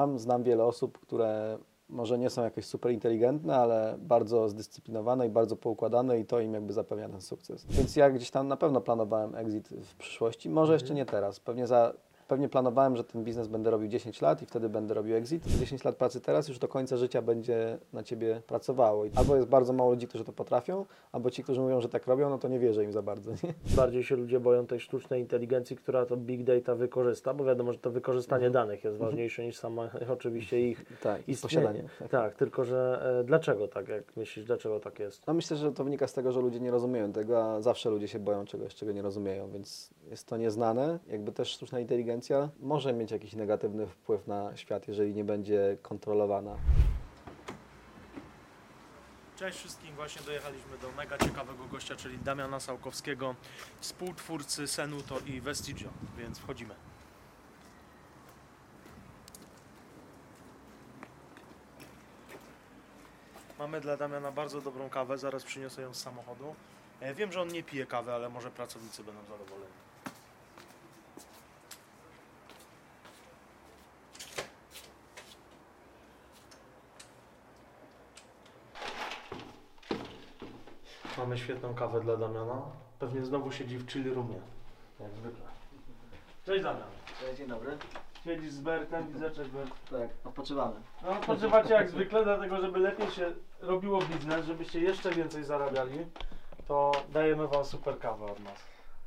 mam, znam wiele osób, które może nie są jakieś super inteligentne, ale bardzo zdyscyplinowane i bardzo poukładane i to im jakby zapewnia ten sukces. Więc ja gdzieś tam na pewno planowałem exit w przyszłości, może jeszcze nie teraz, pewnie za Pewnie planowałem, że ten biznes będę robił 10 lat i wtedy będę robił exit. 10 lat pracy teraz już do końca życia będzie na ciebie pracowało. Albo jest bardzo mało ludzi, którzy to potrafią, albo ci, którzy mówią, że tak robią, no to nie wierzę im za bardzo. Nie? Bardziej się ludzie boją tej sztucznej inteligencji, która to big data wykorzysta, bo wiadomo, że to wykorzystanie Mhm. danych jest ważniejsze niż sama oczywiście ich Tak, istnienie. posiadanie. Tak. Tak, tylko że e, dlaczego tak, jak myślisz, dlaczego tak jest? No myślę, że to wynika z tego, że ludzie nie rozumieją tego, a zawsze ludzie się boją czegoś, czego nie rozumieją, więc jest to nieznane. Jakby też sztuczna inteligencja może mieć jakiś negatywny wpływ na świat, jeżeli nie będzie kontrolowana. Cześć wszystkim, właśnie dojechaliśmy do mega ciekawego gościa, czyli Damiana Sałkowskiego, współtwórcy Senuto i Vestigio, więc wchodzimy. Mamy dla Damiana bardzo dobrą kawę, zaraz przyniosę ją z samochodu. E, Wiem, że on nie pije kawy, ale może pracownicy będą zadowoleni. Mamy świetną kawę dla Damiana. Pewnie znowu siedzi w chill roomie, jak zwykle. Cześć Damian. Dzień dobry. Siedzisz z Bertem, widzę, cześć Bert. Tak, odpoczywamy. No odpoczywacie jak zwykle, dlatego żeby lepiej się robiło biznes, żebyście jeszcze więcej zarabiali, to dajemy Wam super kawę od nas.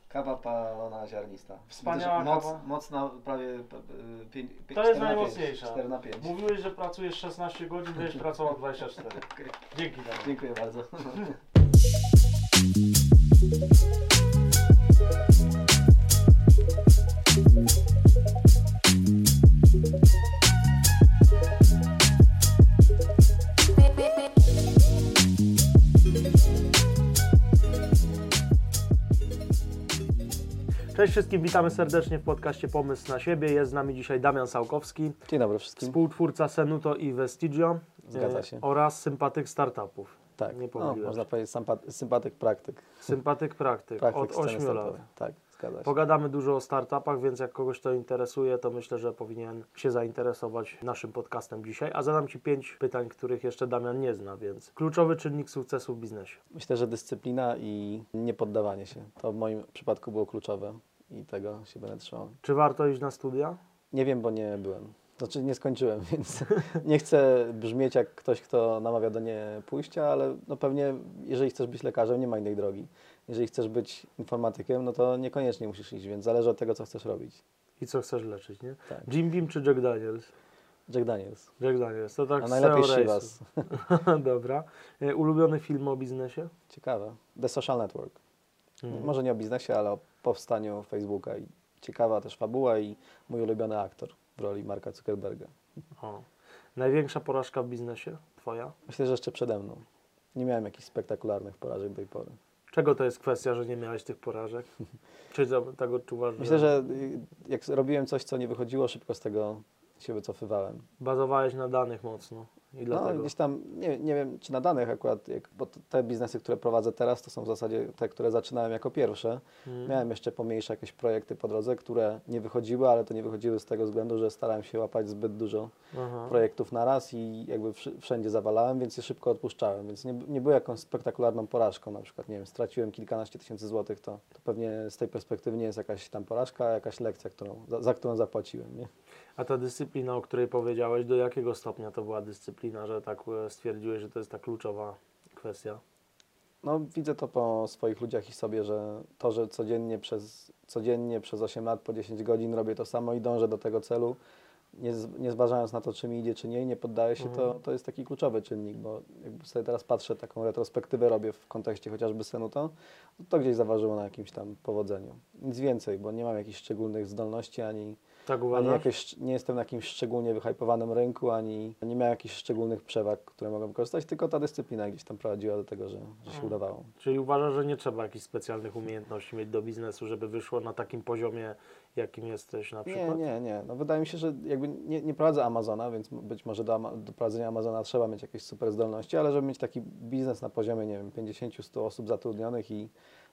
Kawa palona ziarnista. Wspaniała Widzę, że kawa. Mocna, prawie pięć, To jest najmocniejsza. 4 na 5. Mówiłeś, że pracujesz 16 godzin, będziesz pracował 24. Dzięki Damian. Dziękuję bardzo. Cześć wszystkim, witamy serdecznie w podcaście Pomysł na siebie. Jest z nami dzisiaj Damian Sałkowski, Dzień dobry wszystkim. współtwórca Senuto i Vestigio Zgadza e, się. oraz sympatyk startupów. Tak, Nie no, można powiedzieć sympat- sympatyk praktyk. Sympatyk praktyk, praktyk od sceny 8 lat. Tak, zgadza się. Pogadamy dużo o startupach, więc jak kogoś to interesuje, to myślę, że powinien się zainteresować naszym podcastem dzisiaj. A zadam Ci pięć pytań, których jeszcze Damian nie zna, więc kluczowy czynnik sukcesu w biznesie. Myślę, że dyscyplina i niepoddawanie się. To w moim przypadku było kluczowe i tego się będę trzymał. Czy warto iść na studia? Nie wiem, bo nie byłem. Znaczy nie skończyłem, więc nie chcę brzmieć jak ktoś, kto namawia do nie pójścia, ale no pewnie jeżeli chcesz być lekarzem, nie ma innej drogi. Jeżeli chcesz być informatykiem, no to niekoniecznie musisz iść, więc zależy od tego, co chcesz robić. I co chcesz leczyć, nie? Tak. Jim Beam czy Jack Daniels? Jack Daniels. Jack Daniels, to tak A najlepiej Shivas. rejsu. Dobra. E, Ulubiony film o biznesie? Ciekawe. The Social Network. Mhm. Może nie o biznesie, ale o powstaniu Facebooka. I ciekawa też fabuła i mój ulubiony aktor w roli Marka Zuckerberga. O. Największa porażka w biznesie? Twoja? Myślę, że jeszcze przede mną. Nie miałem jakichś spektakularnych porażek do tej pory. Czego to jest kwestia, że nie miałeś tych porażek? Czy tak odczuwasz, Myślę, że y, jak robiłem coś, co nie wychodziło, szybko z tego się wycofywałem. bazowałeś na danych mocno i No, dlatego... gdzieś tam, nie, nie wiem, czy na danych akurat, jak, bo te biznesy, które prowadzę teraz, to są w zasadzie te, które zaczynałem jako pierwsze. Mhm. Miałem jeszcze pomniejsze jakieś projekty po drodze, które nie wychodziły, ale to nie wychodziły z tego względu, że starałem się łapać zbyt dużo Aha. projektów na raz i jakby wszędzie zawalałem, więc je szybko odpuszczałem, więc nie, nie było jakąś spektakularną porażką, na przykład, nie wiem, straciłem kilkanaście tysięcy złotych, to, to pewnie z tej perspektywy nie jest jakaś tam porażka, jakaś lekcja, którą, za, za którą zapłaciłem, nie? A ta dyscyplina, o której powiedziałeś, do jakiego stopnia to była dyscyplina, że tak e, stwierdziłeś, że to jest ta kluczowa kwestia? No, widzę to po swoich ludziach i sobie, że to, że codziennie przez, codziennie przez 8 lat po 10 godzin robię to samo i dążę do tego celu, nie, z- nie zważając na to, czy mi idzie, czy nie, i nie poddaję się, to, Mhm. to jest taki kluczowy czynnik, bo jakby sobie teraz patrzę, taką retrospektywę robię w kontekście chociażby Senuto, to, to gdzieś zaważyło na jakimś tam powodzeniu. Nic więcej, bo nie mam jakichś szczególnych zdolności, ani, Tak ani jakieś, nie jestem na jakimś szczególnie wyhypowanym rynku, ani nie miałem jakichś szczególnych przewag, które mogłem wykorzystać, tylko ta dyscyplina gdzieś tam prowadziła do tego, że, że się Mhm. udawało. Czyli uważasz, że nie trzeba jakichś specjalnych umiejętności mieć do biznesu, żeby wyszło na takim poziomie, jakim jesteś na Nie, przykład? nie, nie. No wydaje mi się, że jakby nie, nie prowadzę Amazona, więc być może do, do prowadzenia Amazona trzeba mieć jakieś super zdolności, ale żeby mieć taki biznes na poziomie, nie wiem, 50-100 osób zatrudnionych i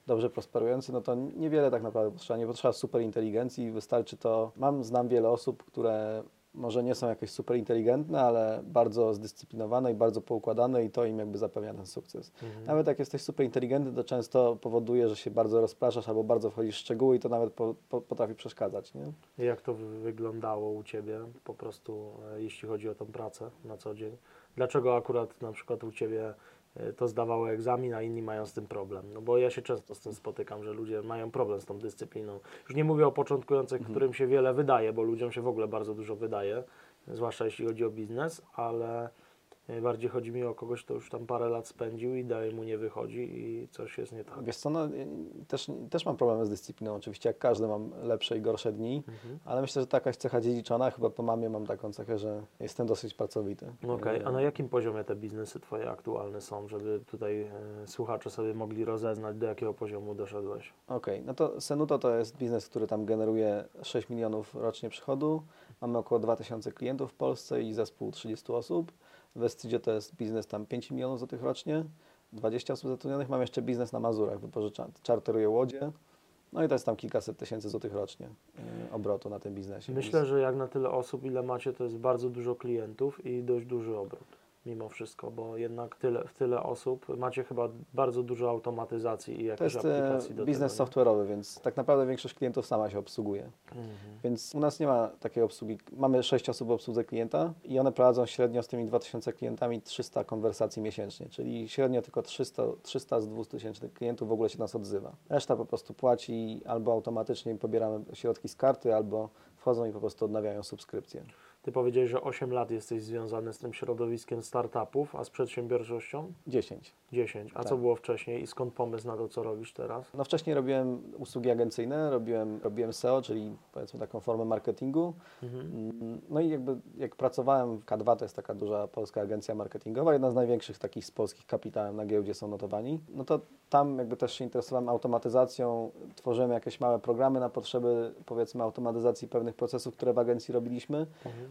dobrze prosperujący, no to niewiele tak naprawdę potrzeba. Nie potrzeba super inteligencji, wystarczy to. Mam, znam wiele osób, które może nie są jakieś super inteligentne, ale bardzo zdyscyplinowane i bardzo poukładane i to im jakby zapewnia ten sukces. Mhm. Nawet jak jesteś super inteligentny, to często powoduje, że się bardzo rozpraszasz albo bardzo wchodzisz w szczegóły i to nawet po, po, potrafi przeszkadzać, nie? Jak to wy- wyglądało u Ciebie po prostu, e, jeśli chodzi o tą pracę na co dzień? Dlaczego akurat na przykład u Ciebie to zdawało egzamin, a inni mają z tym problem? No bo ja się często z tym spotykam, że ludzie mają problem z tą dyscypliną. Już nie mówię o początkujących, Mhm. którym się wiele wydaje, bo ludziom się w ogóle bardzo dużo wydaje, zwłaszcza jeśli chodzi o biznes, ale e, bardziej chodzi mi o kogoś, kto już tam parę lat spędził i dalej mu nie wychodzi i coś jest nie tak. Wiesz co, no, y, też, też mam problemy z dyscypliną, oczywiście jak każdy mam lepsze i gorsze dni, Mhm. ale myślę, że to jakaś cecha dziedziczona, chyba po mamie mam taką cechę, że jestem dosyć pracowity. Okej, Y, a na jakim poziomie te biznesy Twoje aktualne są, żeby tutaj e, słuchacze sobie mogli rozeznać, do jakiego poziomu doszedłeś? Okej, no to Senuto to jest biznes, który tam generuje 6 milionów rocznie przychodu. Mamy około 2000 klientów w Polsce i zespół 30 osób. W Westrydzie to jest biznes tam 5 milionów złotych rocznie, 20 osób zatrudnionych. Mam jeszcze biznes na Mazurach, wypożyczam, czarteruję łodzie. No i to jest tam kilkaset tysięcy złotych rocznie y, obrotu na tym biznesie. Myślę, że jak na tyle osób, ile macie, to jest bardzo dużo klientów i dość duży obrót. Mimo wszystko, bo jednak tyle, w tyle osób macie chyba bardzo dużo automatyzacji i jakichś e, aplikacji do biznes tego. software'owy, więc tak naprawdę większość klientów sama się obsługuje. Mhm. Więc u nas nie ma takiej obsługi. Mamy 6 osób w obsłudze klienta i one prowadzą średnio z tymi 2000 klientami 300 konwersacji miesięcznie, czyli średnio tylko 300, 300 z 200 tysięcznych klientów w ogóle się nas odzywa. Reszta po prostu płaci albo automatycznie pobieramy środki z karty, albo wchodzą i po prostu odnawiają subskrypcję. Ty powiedziałeś, że 8 lat jesteś związany z tym środowiskiem startupów, a z przedsiębiorczością 10. 10. A Tak. co było wcześniej i skąd pomysł na to, co robisz teraz? No wcześniej robiłem usługi agencyjne, robiłem, robiłem SEO, czyli powiedzmy taką formę marketingu. Mhm. Mm, No i jakby jak pracowałem w K2, to jest taka duża polska agencja marketingowa, jedna z największych takich z polskich kapitałem na giełdzie są notowani, no to tam jakby też się interesowałem automatyzacją, tworzyłem jakieś małe programy na potrzeby powiedzmy automatyzacji pewnych procesów, które w agencji robiliśmy. Mhm.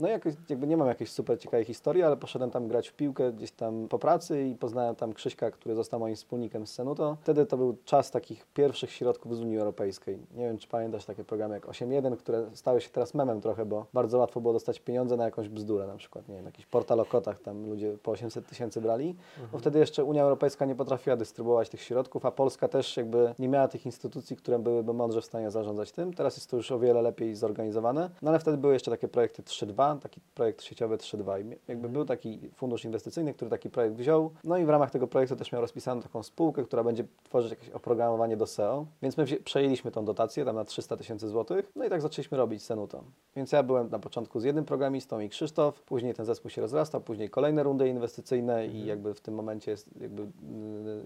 No jakoś, jakby nie mam jakiejś super ciekawej historii, ale poszedłem tam grać w piłkę gdzieś tam po pracy i poznałem tam Krzyśka, który został moim wspólnikiem z Senuto. Wtedy to był czas takich pierwszych środków z Unii Europejskiej. Nie wiem, czy pamiętasz takie programy jak 8.1, które stały się teraz memem trochę, bo bardzo łatwo było dostać pieniądze na jakąś bzdurę, na przykład, nie wiem, jakiś portal o kotach, tam ludzie po 800 tysięcy brali, bo wtedy jeszcze Unia Europejska nie potrafiła dystrybuować tych środków, a Polska też jakby nie miała tych instytucji, które byłyby mądrze w stanie zarządzać tym. Teraz jest to już o wiele lepiej zorganizowane, no ale wtedy były jeszcze takie projekty 3.2, taki projekt sieciowy 3.2 i jakby był taki fundusz inwestycyjny, który taki projekt wziął, no i w ramach tego projektu też miał rozpisaną taką spółkę, która będzie tworzyć jakieś oprogramowanie do SEO, więc my przejęliśmy tą dotację tam na 300 tysięcy złotych, no i tak zaczęliśmy robić Senuto. Więc ja byłem na początku z jednym programistą i Krzysztof, później ten zespół się rozrastał, później kolejne rundy inwestycyjne i jakby w tym momencie jest, jakby, y,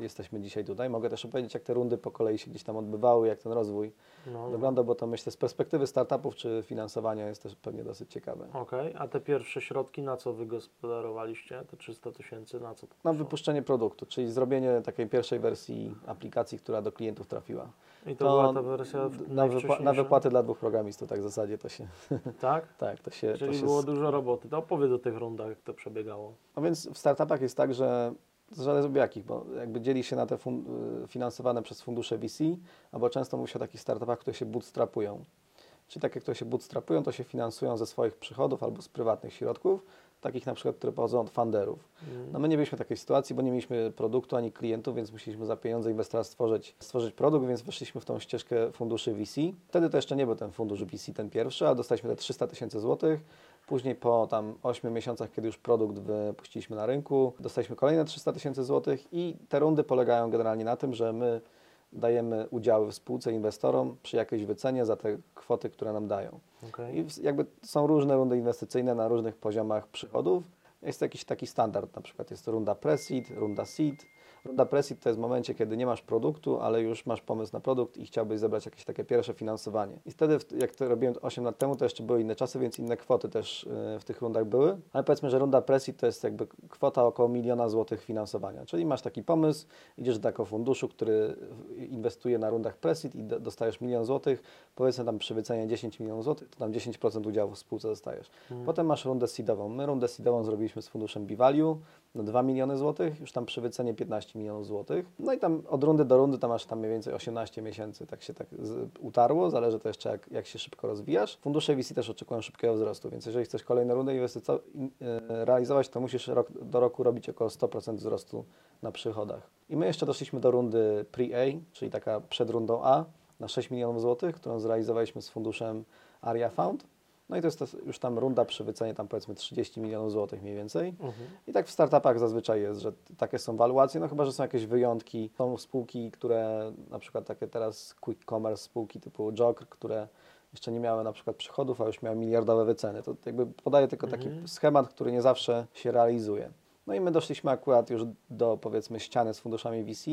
jesteśmy dzisiaj tutaj. Mogę też opowiedzieć, jak te rundy po kolei się gdzieś tam odbywały, jak ten rozwój No, no. wygląda, bo to myślę z perspektywy startupów czy finansowania jest też pewnie dosyć ciekawe. Okej, a te pierwsze środki na co wygospodarowaliście? Te 300 tysięcy na co? to Na wypuszczenie produktu, czyli zrobienie takiej pierwszej wersji aplikacji, która do klientów trafiła. I to, była ta wersja na, wypła- na wypłaty dla dwóch programistów, tak w zasadzie to się, Tak? tak, to się, to Czyli się było dużo roboty. To opowiedz o tych rundach, jak to przebiegało. No więc w startupach jest tak, że to zależy od jakich, bo jakby dzieli się na te y, finansowane przez fundusze VC, albo często mówi się o takich startupach, które się bootstrapują. Czyli takie, które się bootstrapują, to się finansują ze swoich przychodów albo z prywatnych środków, takich na przykład, które pochodzą od funderów. No my nie mieliśmy takiej sytuacji, bo nie mieliśmy produktu ani klientów, więc musieliśmy za pieniądze inwestora stworzyć, stworzyć produkt, więc weszliśmy w tą ścieżkę funduszy VC. Wtedy to jeszcze nie był ten fundusz VC, ten pierwszy, a dostaliśmy te 300 tysięcy złotych. Później po tam 8 miesiącach, kiedy już produkt wypuściliśmy na rynku, dostaliśmy kolejne 300 tysięcy złotych i te rundy polegają generalnie na tym, że my dajemy udziały w spółce inwestorom przy jakiejś wycenie za te kwoty, które nam dają. Okej. I jakby są różne rundy inwestycyjne na różnych poziomach przychodów. Jest jakiś taki standard, na przykład jest runda pre-seed, runda seed. Runda pre-seed to jest w momencie, kiedy nie masz produktu, ale już masz pomysł na produkt i chciałbyś zebrać jakieś takie pierwsze finansowanie. I wtedy, jak to robiłem 8 lat temu, to jeszcze były inne czasy, więc inne kwoty też y, w tych rundach były. Ale powiedzmy, że runda pre-seed to jest jakby kwota około miliona złotych finansowania. Czyli masz taki pomysł, idziesz do takiego funduszu, który inwestuje na rundach pre-seed i do- dostajesz milion złotych, powiedzmy tam przy wycenie 10 milionów złotych, to tam 10% udziału w spółce dostajesz. Potem masz rundę seedową. My rundę seedową zrobiliśmy z funduszem Bivalue na 2 miliony złotych, już tam przy wycenie 15 15 milionów złotych. No i tam od rundy do rundy tam masz tam mniej więcej 18 miesięcy, tak się tak utarło, zależy to jeszcze jak, jak się szybko rozwijasz. Fundusze VC też oczekują szybkiego wzrostu, więc jeżeli chcesz kolejne rundy inwestycyjne realizować, to musisz rok do roku robić około 100% wzrostu na przychodach. I my jeszcze doszliśmy do rundy pre-A, czyli taka przed rundą A na 6 milionów złotych, którą zrealizowaliśmy z funduszem Aria Fund. No i to jest to już tam runda przy wycenie tam powiedzmy 30 milionów złotych mniej więcej. Mhm. I tak w startupach zazwyczaj jest, że takie są waluacje, no chyba, że są jakieś wyjątki. Są spółki, które na przykład takie teraz quick commerce spółki typu Jog, które jeszcze nie miały na przykład przychodów, a już miały miliardowe wyceny. To jakby podaje tylko taki Mhm. schemat, który nie zawsze się realizuje. No i my doszliśmy akurat już do powiedzmy ściany z funduszami VC,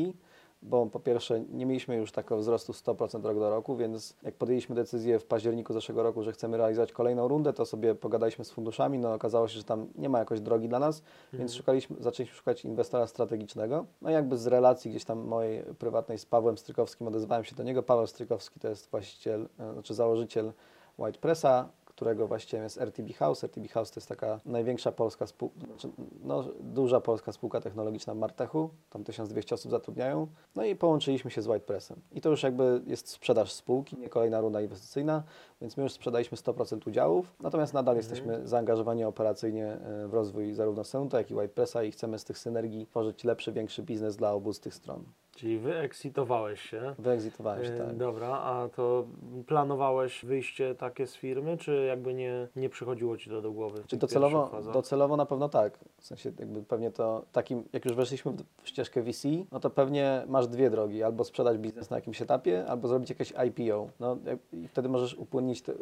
bo po pierwsze nie mieliśmy już takiego wzrostu 100% rok do roku, więc jak podjęliśmy decyzję w październiku zeszłego roku, że chcemy realizować kolejną rundę, to sobie pogadaliśmy z funduszami, no okazało się, że tam nie ma jakoś drogi dla nas, więc szukaliśmy, zaczęliśmy szukać inwestora strategicznego. No i jakby z relacji gdzieś tam mojej prywatnej z Pawłem Strykowskim odezwałem się do niego. Paweł Strykowski to jest właściciel, e, znaczy założyciel White Pressa, którego właścicielem jest RTB House. RTB House to jest taka największa polska spółka, znaczy, no, duża polska spółka technologiczna w Martechu. Tam 1200 osób zatrudniają. No i połączyliśmy się z White Pressem. I to już jakby jest sprzedaż spółki, nie kolejna runda inwestycyjna, więc my już sprzedaliśmy 100% udziałów. Natomiast nadal jesteśmy zaangażowani operacyjnie e, w rozwój zarówno Senuta, jak i White Pressa i chcemy z tych synergii tworzyć lepszy, większy biznes dla obu z tych stron. Czyli wyeksitowałeś się. Wyegzitowałem się, E, tak. Dobra, a to planowałeś wyjście takie z firmy, czy jakby nie, nie przychodziło Ci to do głowy? Czy docelowo, docelowo na pewno tak. W sensie jakby pewnie to takim, jak już weszliśmy w ścieżkę VC, no to pewnie masz dwie drogi. Albo sprzedać biznes na jakimś etapie, albo zrobić jakieś IPO. No i wtedy możesz upłynnić, te,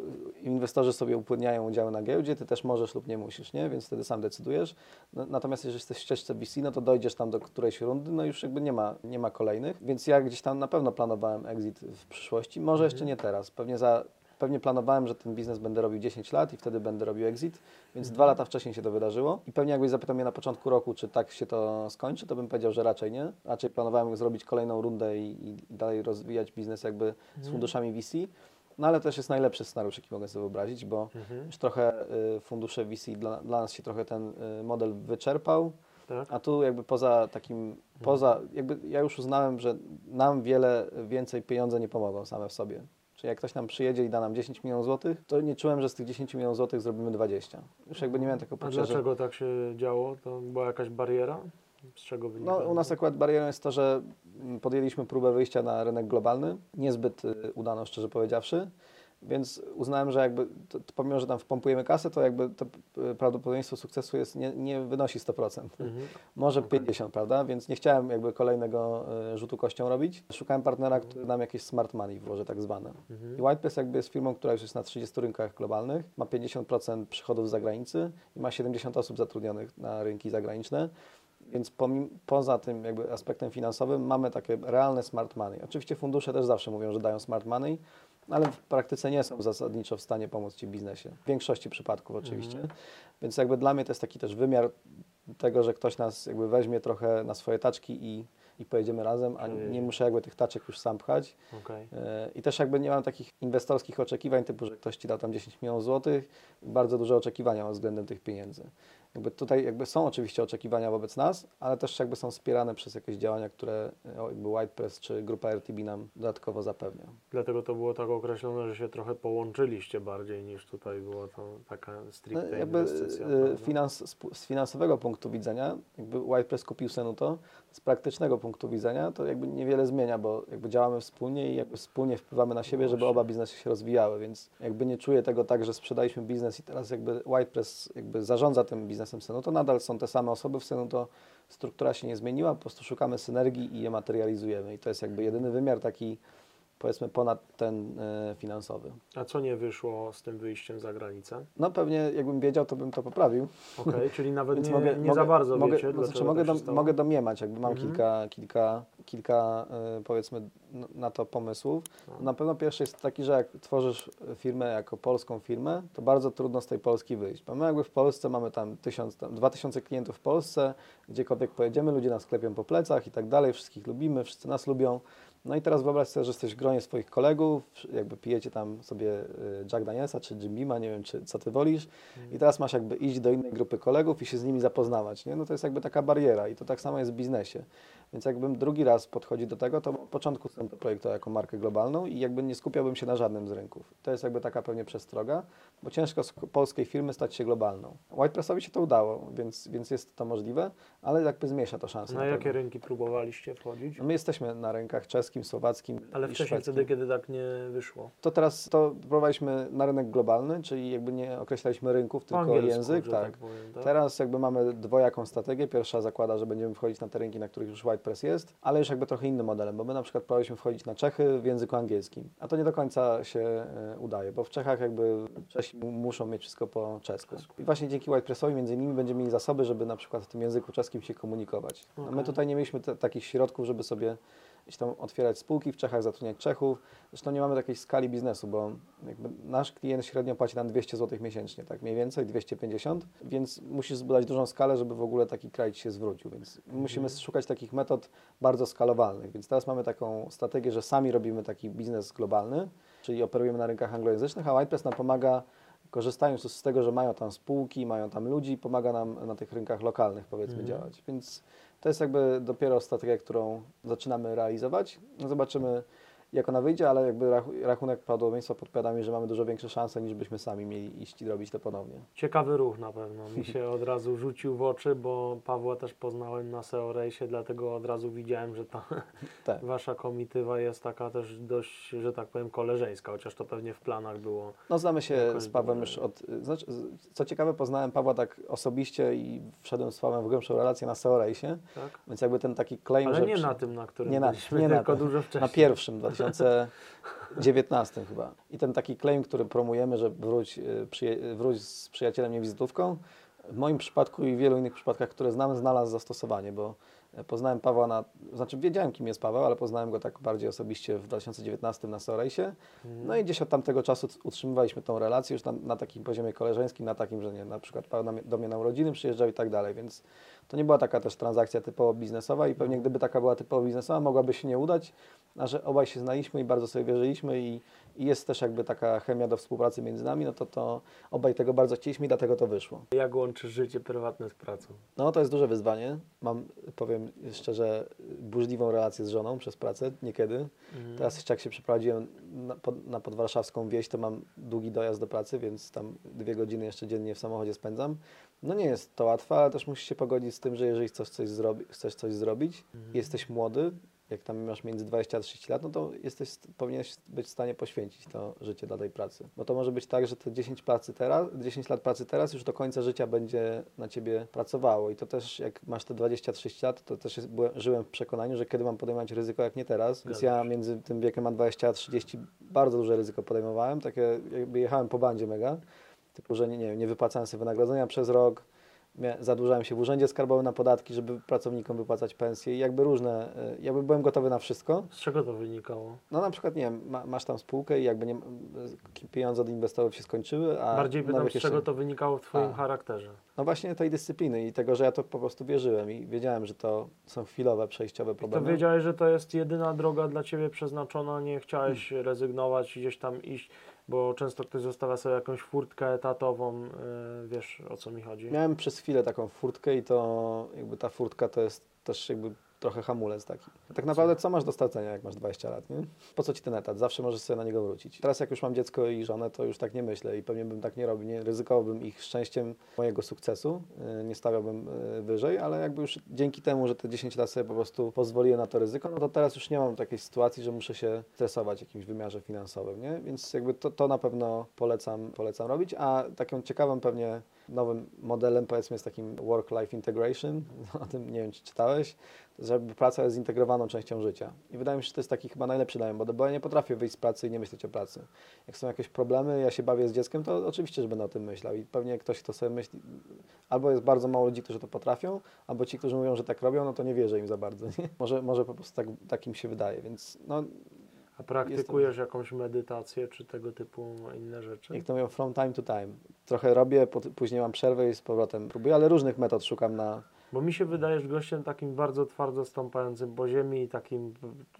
inwestorzy sobie upłynniają udziały na giełdzie, ty też możesz lub nie musisz, nie? Więc wtedy sam decydujesz. No, natomiast jeżeli jesteś w ścieżce VC, no to dojdziesz tam do którejś rundy, no już jakby nie ma, nie ma kolejnych. Więc ja gdzieś tam na pewno planowałem exit w przyszłości. Może jeszcze nie teraz. Pewnie za Pewnie planowałem, że ten biznes będę robił 10 lat i wtedy będę robił exit, więc dwa lata wcześniej się to wydarzyło. I pewnie jakbyś zapytał mnie na początku roku, czy tak się to skończy, to bym powiedział, że raczej nie. Raczej planowałem zrobić kolejną rundę i, i dalej rozwijać biznes jakby z funduszami VC. No ale też jest najlepszy scenariusz, jaki mogę sobie wyobrazić, bo Mhm. już trochę y, fundusze VC, dla, dla nas się trochę ten y, model wyczerpał. Tak? A tu jakby poza takim, poza, jakby ja już uznałem, że nam wiele więcej pieniądze nie pomogą same w sobie. Czyli jak ktoś nam przyjedzie i da nam 10 milionów złotych, to nie czułem, że z tych 10 milionów złotych zrobimy 20. Już jakby nie miałem takiego A poczucia, że... dlaczego tak się działo? To była jakaś bariera? Z czego wynika? No, u nas akurat barierą jest to, że mm, podjęliśmy próbę wyjścia na rynek globalny, niezbyt y, udano, szczerze powiedziawszy, więc uznałem, że jakby, to, to pomimo, że tam wpompujemy kasę, to jakby to y, prawdopodobieństwo sukcesu jest, nie, nie wynosi 100%. Mhm. Może Okej. 50, prawda? Więc nie chciałem jakby kolejnego y, rzutu kością robić. Szukałem partnera, który nam jakieś smart money włoży tak zwane. Mhm. I jakby jest firmą, która już jest na 30 rynkach globalnych, ma 50% przychodów z zagranicy i ma 70 osób zatrudnionych na rynki zagraniczne. Więc poza tym jakby aspektem finansowym mamy takie realne smart money. Oczywiście fundusze też zawsze mówią, że dają smart money, ale w praktyce nie są zasadniczo w stanie pomóc Ci w biznesie. W większości przypadków oczywiście. Mhm. Więc jakby dla mnie to jest taki też wymiar tego, że ktoś nas jakby weźmie trochę na swoje taczki i, i pojedziemy razem, a nie muszę jakby tych taczek już sam pchać. Okej. E, I też jakby nie mam takich inwestorskich oczekiwań, typu, że ktoś Ci dał tam 10 milionów złotych, bardzo duże oczekiwania mam względem tych pieniędzy. Jakby tutaj jakby są oczywiście oczekiwania wobec nas, ale też jakby są wspierane przez jakieś działania, które e, jakby White Press czy grupa RTB nam dodatkowo zapewnia. Dlatego to było tak określone, że się trochę połączyliście bardziej niż tutaj była to taka No, stricte jakby inwestycja. e, finans, z finansowego punktu widzenia, jakby White Press kupił Senuto, z praktycznego punktu widzenia to jakby niewiele zmienia, bo jakby działamy wspólnie i jakby wspólnie wpływamy na siebie, żeby oba biznesy się rozwijały, więc jakby nie czuję tego tak, że sprzedaliśmy biznes i teraz jakby White Press jakby zarządza tym biznesem Senuto, nadal są te same osoby w Senuto, struktura się nie zmieniła, po prostu szukamy synergii i je materializujemy i to jest jakby jedyny wymiar taki powiedzmy ponad ten e, finansowy. A co nie wyszło z tym wyjściem za granicę? No pewnie jakbym wiedział, to bym to poprawił. Okej, czyli nawet nie, mogę, nie mogę, za bardzo mogę, wiecie, no, znaczy mogę, dom, mogę domniemać, jakby mam Mhm. kilka, kilka, kilka y, powiedzmy na to pomysłów. No. Na pewno pierwszy jest taki, że jak tworzysz firmę jako polską firmę, to bardzo trudno z tej Polski wyjść. Bo my jakby w Polsce mamy tam tysiąc, tam dwa tysiące klientów w Polsce, gdziekolwiek pojedziemy, ludzie nas klepią po plecach i tak dalej, wszystkich lubimy, wszyscy nas lubią. No i teraz wyobraź sobie, że jesteś w gronie swoich kolegów, jakby pijecie tam sobie y, Jack Danielsa czy Jim Beama, nie wiem, czy, co ty wolisz i teraz masz jakby iść do innej grupy kolegów i się z nimi zapoznawać, nie? No to jest jakby taka bariera i to tak samo jest w biznesie. Więc jakbym drugi raz podchodzi do tego, to od początku chcę to projektował jako markę globalną i jakby nie skupiałbym się na żadnym z rynków. To jest jakby taka pewnie przestroga, bo ciężko z polskiej firmy stać się globalną. Whitepressowi się to udało, więc, więc jest to możliwe, ale jakby zmniejsza to szanse. Na pewno. jakie rynki próbowaliście wchodzić? No my jesteśmy na rynkach czeskim, słowackim Ale wcześniej szwedzkim. wtedy, kiedy tak nie wyszło. To teraz to próbowaliśmy na rynek globalny, czyli jakby nie określaliśmy rynków, tylko angielsku, język. że Tak. powiem, tak? Teraz jakby mamy dwojaką strategię. Pierwsza zakłada, że będziemy wchodzić na te rynki, na których już WhitePress jest, ale już jakby trochę innym modelem, bo my na przykład próbowaliśmy wchodzić na Czechy w języku angielskim, a to nie do końca się e, udaje, bo w Czechach jakby Czesi mu- muszą mieć wszystko po czesku. I właśnie dzięki WhitePressowi między innymi będziemy mieli zasoby, żeby na przykład w tym języku czeskim się komunikować. No my tutaj nie mieliśmy takich środków, żeby sobie gdzieś tam otwierać spółki w Czechach, zatrudniać Czechów. Zresztą nie mamy takiej skali biznesu, bo nasz klient średnio płaci nam 200 zł miesięcznie, tak mniej więcej, 250, więc musisz zbudować dużą skalę, żeby w ogóle taki kraj ci się zwrócił, więc musimy szukać takich metod bardzo skalowalnych, więc teraz mamy taką strategię, że sami robimy taki biznes globalny, czyli operujemy na rynkach anglojęzycznych, a Whitepress nam pomaga korzystając z tego, że mają tam spółki, mają tam ludzi, pomaga nam na tych rynkach lokalnych powiedzmy Mhm. działać, więc to jest jakby dopiero strategia, którą zaczynamy realizować. No zobaczymy, jak ona wyjdzie, ale jakby rach- rachunek prawdopodobieństwa podpowiada mi, że mamy dużo większe szanse, niż byśmy sami mieli iść i robić to ponownie. Ciekawy ruch na pewno. Mi się od razu rzucił w oczy, bo Pawła też poznałem na SEO Rejsie, dlatego od razu widziałem, że ta Tak. wasza komitywa jest taka też dość, że tak powiem, koleżeńska, chociaż to pewnie w planach było. No znamy się Jakoś z Pawłem już od... Znaczy, co ciekawe, poznałem Pawła tak osobiście i wszedłem z Pawłem w głębszą relację na SEO Rejsie, Tak? więc jakby ten taki claim, Ale że nie przy- na tym, na którym nie na- byliśmy, nie na tylko tym. dużo wcześniej. Na pierwszym, 2019 chyba. I ten taki claim, który promujemy, że wróć, y, wróć z przyjacielem, nie wizytówką, w moim przypadku i w wielu innych przypadkach, które znam, znalazł zastosowanie, bo e, poznałem Pawła na, znaczy wiedziałem kim jest Paweł, ale poznałem go tak bardziej osobiście w 2019 na Sorejsie. No i gdzieś od tamtego czasu utrzymywaliśmy tą relację już na, na takim poziomie koleżeńskim, na takim, że nie, na przykład Paweł do mnie na urodziny przyjeżdżał i tak dalej, więc to nie była taka też transakcja typowo biznesowa i pewnie gdyby taka była typowo biznesowa, mogłaby się nie udać, a że obaj się znaliśmy i bardzo sobie wierzyliśmy i, i jest też jakby taka chemia do współpracy między nami, no to, to obaj tego bardzo chcieliśmy i dlatego to wyszło. Jak łączysz życie prywatne z pracą? No to jest duże wyzwanie. Mam, powiem szczerze, burzliwą relację z żoną przez pracę, niekiedy. Mhm. Teraz jeszcze jak się przeprowadziłem na, pod, na podwarszawską wieś, to mam długi dojazd do pracy, więc tam dwie godziny jeszcze dziennie w samochodzie spędzam. No nie jest to łatwe, ale też musisz się pogodzić z tym, że jeżeli chcesz coś, zrobi chcesz coś zrobić, Mhm. jesteś młody, jak tam masz między 20 a 30 lat, no to jesteś, powinieneś być w stanie poświęcić to życie dla tej pracy. Bo to może być tak, że te 10, pracy teraz, 10 lat pracy teraz już do końca życia będzie na ciebie pracowało. I to też, jak masz te 20-30 lat, to też jest, byłem, żyłem w przekonaniu, że kiedy mam podejmować ryzyko, jak nie teraz. Więc ja między tym wiekiem a 20 a 30 bardzo duże ryzyko podejmowałem. Takie jakby jechałem po bandzie mega. Typu, że nie, nie, nie wypłacałem sobie wynagrodzenia przez rok, zadłużałem się w urzędzie skarbowym na podatki, żeby pracownikom wypłacać pensje i jakby różne, y, jakby byłem gotowy na wszystko. Z czego to wynikało? No na przykład, nie wiem, ma, masz tam spółkę i jakby nie, pieniądze od inwestorów się skończyły, a Bardziej pytam, z czego jeszcze- to wynikało w Twoim A. charakterze? No właśnie tej dyscypliny i tego, że ja to po prostu wierzyłem i wiedziałem, że to są chwilowe, przejściowe To problemy. wiedziałeś, że to jest jedyna droga dla Ciebie przeznaczona, nie chciałeś Hmm. rezygnować i gdzieś tam iść, bo często ktoś zostawia sobie jakąś furtkę etatową, yy, wiesz o co mi chodzi. Miałem przez chwilę taką furtkę i to jakby ta furtka to jest też jakby trochę hamulec taki. Tak naprawdę co masz do stracenia, jak masz 20 lat, nie? Po co ci ten etat? Zawsze możesz sobie na niego wrócić. Teraz jak już mam dziecko i żonę, to już tak nie myślę i pewnie bym tak nie robił. Nie ryzykowałbym ich szczęściem mojego sukcesu, yy, nie stawiałbym yy, wyżej, ale jakby już dzięki temu, że te 10 lat sobie po prostu pozwoliłem na to ryzyko, no to teraz już nie mam takiej sytuacji, że muszę się stresować w jakimś wymiarze finansowym, nie? Więc jakby to, to na pewno polecam, polecam robić, a taką ciekawą pewnie nowym modelem powiedzmy jest takim work-life integration, o tym nie wiem czy czytałeś, żeby praca jest zintegrowaną częścią życia. I wydaje mi się, że to jest taki chyba najlepszy element, bo- ja nie potrafię wyjść z pracy i nie myśleć o pracy. Jak są jakieś problemy, ja się bawię z dzieckiem, to oczywiście, że będę o tym myślał i pewnie ktoś, kto sobie myśli, albo jest bardzo mało ludzi, którzy to potrafią, albo ci, którzy mówią, że tak robią, no to nie wierzę im za bardzo. Nie? Może, może po prostu tak, takim się wydaje, więc no, A praktykujesz jakąś medytację czy tego typu inne rzeczy? jak to mówią, from time to time. Trochę robię, później mam przerwę i z powrotem próbuję, ale różnych metod szukam na, Bo mi się wydajesz gościem takim bardzo twardo stąpającym po ziemi i takim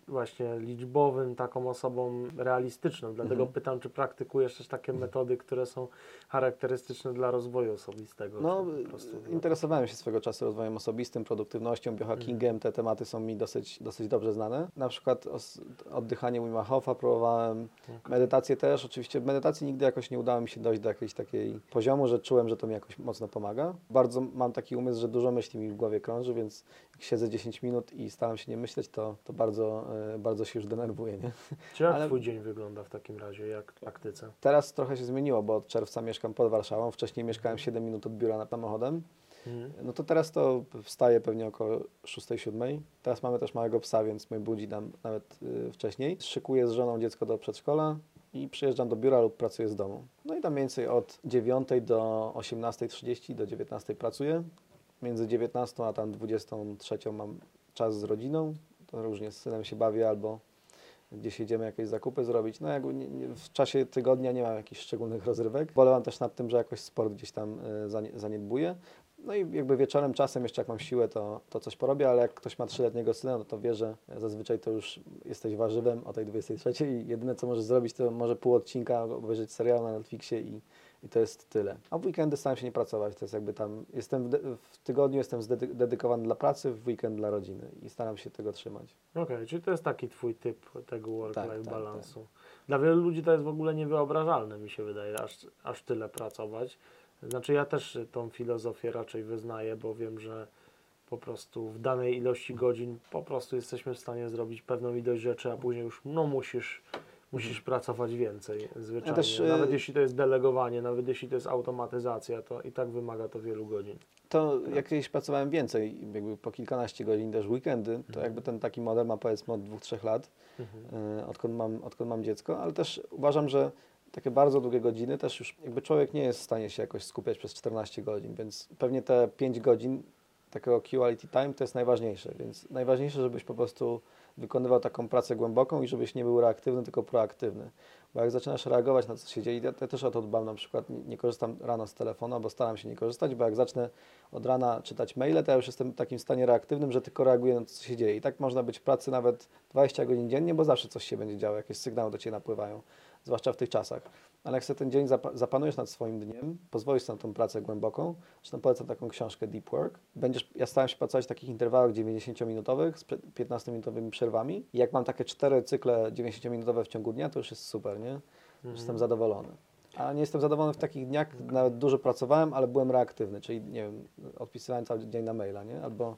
właśnie liczbowym, taką osobą realistyczną. Dlatego Mhm. pytam, czy praktykujesz też takie metody, które są charakterystyczne dla rozwoju osobistego? No, prostu interesowałem się swego czasu rozwojem osobistym, produktywnością, biohackingiem. Mhm. Te tematy są mi dosyć, dosyć dobrze znane. Na przykład os- oddychanie Wima Hofa próbowałem, Okej. medytację też. Oczywiście w medytacji nigdy jakoś nie udało mi się dojść do jakiegoś takiej poziomu, że czułem, że to mi jakoś mocno pomaga. Bardzo mam taki umysł, że dużo myśli mi w głowie krąży, więc jak siedzę 10 minut i staram się nie myśleć, to, to bardzo, e, bardzo się już denerwuję. Nie? Czy jak ale- Twój dzień wygląda w takim razie, jak w praktyce? Teraz trochę się zmieniło, bo od czerwca mieszkam pod Warszawą. Wcześniej mieszkałem 7 minut od biura nad samochodem. Mhm. No to teraz to wstaję pewnie około 6-7. Teraz mamy też małego psa, więc mnie budzi nam nawet y, wcześniej. Szykuję z żoną dziecko do przedszkola i przyjeżdżam do biura lub pracuję z domu. No i tam mniej więcej od 9 do 18.30 do 19 pracuję. Między 19 a tam 23 mam czas z rodziną. To różnie z synem się bawię albo gdzieś jedziemy jakieś zakupy zrobić. No nie, w czasie tygodnia nie mam jakichś szczególnych rozrywek. Bolewam też nad tym, że jakoś sport gdzieś tam zanie- zaniedbuję. No i jakby wieczorem czasem jeszcze jak mam siłę, to, to coś porobię, ale jak ktoś ma trzyletniego syna, no to wie, że zazwyczaj to już jesteś warzywem o tej 23 i jedyne co możesz zrobić, to może pół odcinka obejrzeć serial na Netflixie i, i to jest tyle. A w weekendy staram się nie pracować, to jest jakby tam, jestem w, w tygodniu jestem dedykowany dla pracy, w weekend dla rodziny i staram się tego trzymać. Okej, czyli to jest taki Twój typ tego work-life Tak, tak, balansu. Dla wielu ludzi to jest w ogóle niewyobrażalne, mi się wydaje, aż, aż tyle pracować. Znaczy ja też tą filozofię raczej wyznaję, bo wiem, że po prostu w danej ilości godzin po prostu jesteśmy w stanie zrobić pewną ilość rzeczy, a później już no musisz, musisz pracować więcej zwyczajnie. też, y- nawet jeśli to jest delegowanie, nawet jeśli to jest automatyzacja, to i tak wymaga to wielu godzin. To jak kiedyś pracowałem więcej, jakby po kilkanaście godzin też weekendy, to Mhm. jakby ten taki model ma powiedzmy od dwóch, trzech lat. Mhm. y, odkąd mam, odkąd mam dziecko, ale też uważam, że takie bardzo długie godziny też już jakby człowiek nie jest w stanie się jakoś skupiać przez 14 godzin, więc pewnie te 5 godzin takiego quality time to jest najważniejsze, więc najważniejsze, żebyś po prostu wykonywał taką pracę głęboką i żebyś nie był reaktywny, tylko proaktywny. Bo jak zaczynasz reagować na to, co się dzieje, ja, też o to dbam na przykład, nie korzystam rano z telefonu, bo staram się nie korzystać, bo jak zacznę od rana czytać maile, to ja już jestem w takim stanie reaktywnym, że tylko reaguję na to, co się dzieje. I tak można być w pracy nawet 20 godzin dziennie, bo zawsze coś się będzie działo, jakieś sygnały do Ciebie napływają, zwłaszcza w tych czasach. Ale jak sobie ten dzień zapa- zapanujesz nad swoim dniem, pozwolisz sobie na tą pracę głęboką, zresztą polecam taką książkę Deep Work, będziesz, ja starałem się pracować w takich interwałach 90-minutowych z prze- 15-minutowymi przerwami i jak mam takie cztery cykle 90-minutowe w ciągu dnia, to już jest super, nie? Mhm. Jestem zadowolony. A nie jestem zadowolony w takich dniach, nawet dużo pracowałem, ale byłem reaktywny, czyli nie wiem, odpisywałem cały dzień na maila, nie? Albo,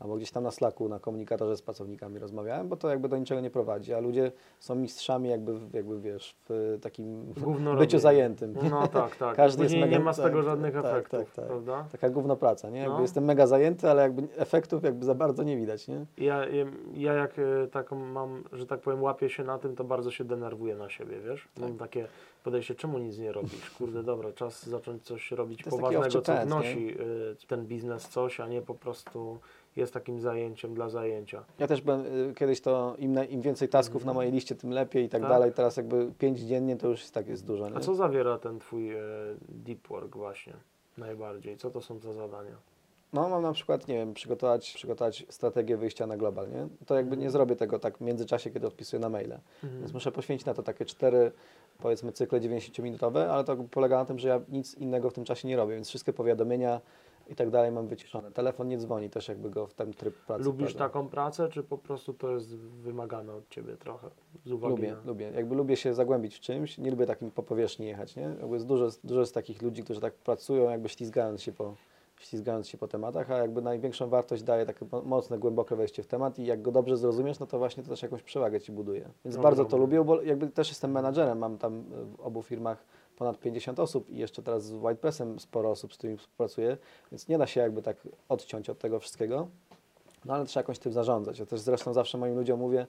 albo gdzieś tam na Slacku, na komunikatorze z pracownikami rozmawiałem, bo to jakby do niczego nie prowadzi, a ludzie są mistrzami jakby, jakby wiesz, w takim byciu zajętym. No tak, tak. Każdy jest Później nie mega- ma z tego tak, żadnych tak, efektów, tak, tak. prawda? Taka gówno praca, nie? Jakby No. jestem mega zajęty, ale jakby efektów jakby za bardzo nie widać, nie? Ja, ja- ja jak e, taką mam, że tak powiem, łapię się na tym, to bardzo się denerwuję na siebie, wiesz? Mam Tak. takie podejście, czemu nic nie robisz? Kurde, dobra, czas zacząć coś robić poważnego, co wnosi y, ten biznes coś, a nie po prostu jest takim zajęciem dla zajęcia. Ja też byłem y, kiedyś to im, na, im więcej tasków na mojej liście, tym lepiej i tak, Tak. dalej. Teraz jakby pięć dziennie to już jest tak jest dużo. Nie? A co zawiera ten twój e, deep work właśnie najbardziej? Co to są za zadania? No mam na przykład, nie wiem, przygotować, przygotować strategię wyjścia na global, nie? To jakby Mhm. nie zrobię tego tak w międzyczasie, kiedy odpisuję na maile. Mhm. Więc muszę poświęcić na to takie cztery, powiedzmy, cykle 90-minutowe, ale to polega na tym, że ja nic innego w tym czasie nie robię, więc wszystkie powiadomienia i tak dalej mam wyciszone. Telefon nie dzwoni, też jakby go w ten tryb pracy Lubisz taką pracę, czy po prostu to jest wymagane od ciebie trochę? Z uwagi Lubię, na... lubię. Jakby lubię się zagłębić w czymś, nie lubię takim po powierzchni jechać, nie? Jakby jest dużo, dużo jest takich ludzi, którzy tak pracują, jakby ślizgając się po, ślizgając się po tematach, a jakby największą wartość daje takie mo- mocne, głębokie wejście w temat i jak go dobrze zrozumiesz, no to właśnie to też jakąś przewagę Ci buduje. Więc No bardzo dobra. to lubię, bo jakby też jestem menadżerem, mam tam w obu firmach ponad 50 osób i jeszcze teraz z Whitepressem sporo osób, z którymi współpracuję, więc nie da się jakby tak odciąć od tego wszystkiego, no ale trzeba jakoś tym zarządzać. Ja też zresztą zawsze moim ludziom mówię,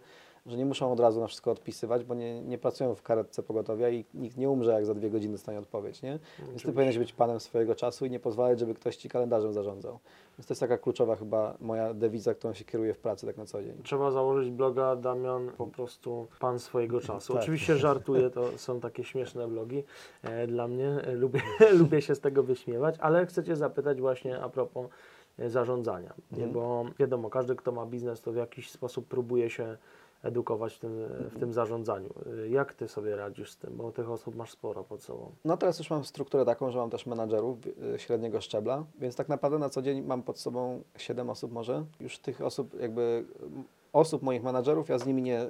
że nie muszą od razu na wszystko odpisywać, bo nie, nie pracują w karetce pogotowia i nikt nie umrze, jak za dwie godziny dostanie odpowiedź, nie? Więc ty Oczywiście. powinieneś być panem swojego czasu i nie pozwalać, żeby ktoś ci kalendarzem zarządzał. Więc to jest taka kluczowa chyba moja dewiza, którą się kieruję w pracy tak na co dzień. Trzeba założyć bloga Damian, po prostu pan swojego czasu. Tak. Oczywiście żartuję, to są takie śmieszne blogi e, dla mnie. E, lubię, lubię się z tego wyśmiewać, ale chcę Cię zapytać właśnie a propos e, zarządzania. Mhm. Bo wiadomo, każdy, kto ma biznes, to w jakiś sposób próbuje się edukować w tym, w tym zarządzaniu. Jak ty sobie radzisz z tym? Bo tych osób masz sporo pod sobą. No teraz już mam strukturę taką, że mam też menadżerów y, średniego szczebla, więc tak naprawdę na co dzień mam pod sobą 7 osób może. Już tych osób jakby osób moich menadżerów, ja z nimi nie, y,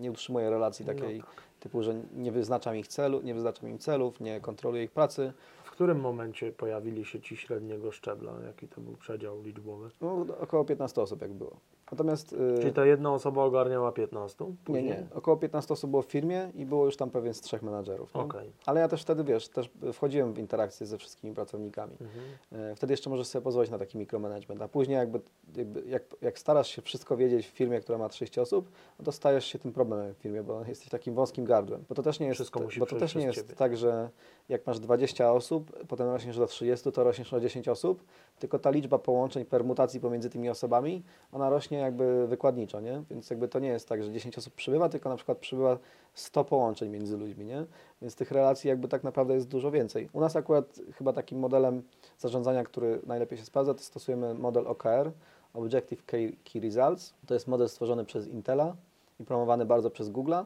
nie utrzymuję relacji takiej No tak. typu, że nie wyznaczam ich celu, nie wyznaczam im celów, nie kontroluję ich pracy. W którym momencie pojawili się ci średniego szczebla? Jaki to był przedział liczbowy? No, około 15 osób jak było. Natomiast y, Czyli ta jedna osoba ogarniała 15? nie, Później? nie, około 15 osób było w firmie i było już tam pewien z trzech menadżerów. nie? Okej. Ale ja też wtedy, wiesz, też wchodziłem w interakcję ze wszystkimi pracownikami. Mhm. E, Wtedy jeszcze możesz sobie pozwolić na taki mikromanagement, a później jakby, jakby jak, jak starasz się wszystko wiedzieć w firmie, która ma 30 osób, no to stajesz się tym problemem w firmie, bo jesteś takim wąskim gardłem. Bo to też nie jest, bo to też nie jest ciebie. tak, że jak masz 20 osób, potem rośniesz do 30, to rośniesz o 10 osób, tylko ta liczba połączeń, permutacji pomiędzy tymi osobami, ona rośnie jakby wykładniczo, nie? Więc jakby to nie jest tak, że 10 osób przybywa, tylko na przykład przybywa 100 połączeń między ludźmi, nie? Więc tych relacji jakby tak naprawdę jest dużo więcej. U nas akurat chyba takim modelem zarządzania, który najlepiej się sprawdza, to stosujemy model OKR, Objective Key, Results. To jest model stworzony przez Intela i promowany bardzo przez Google'a.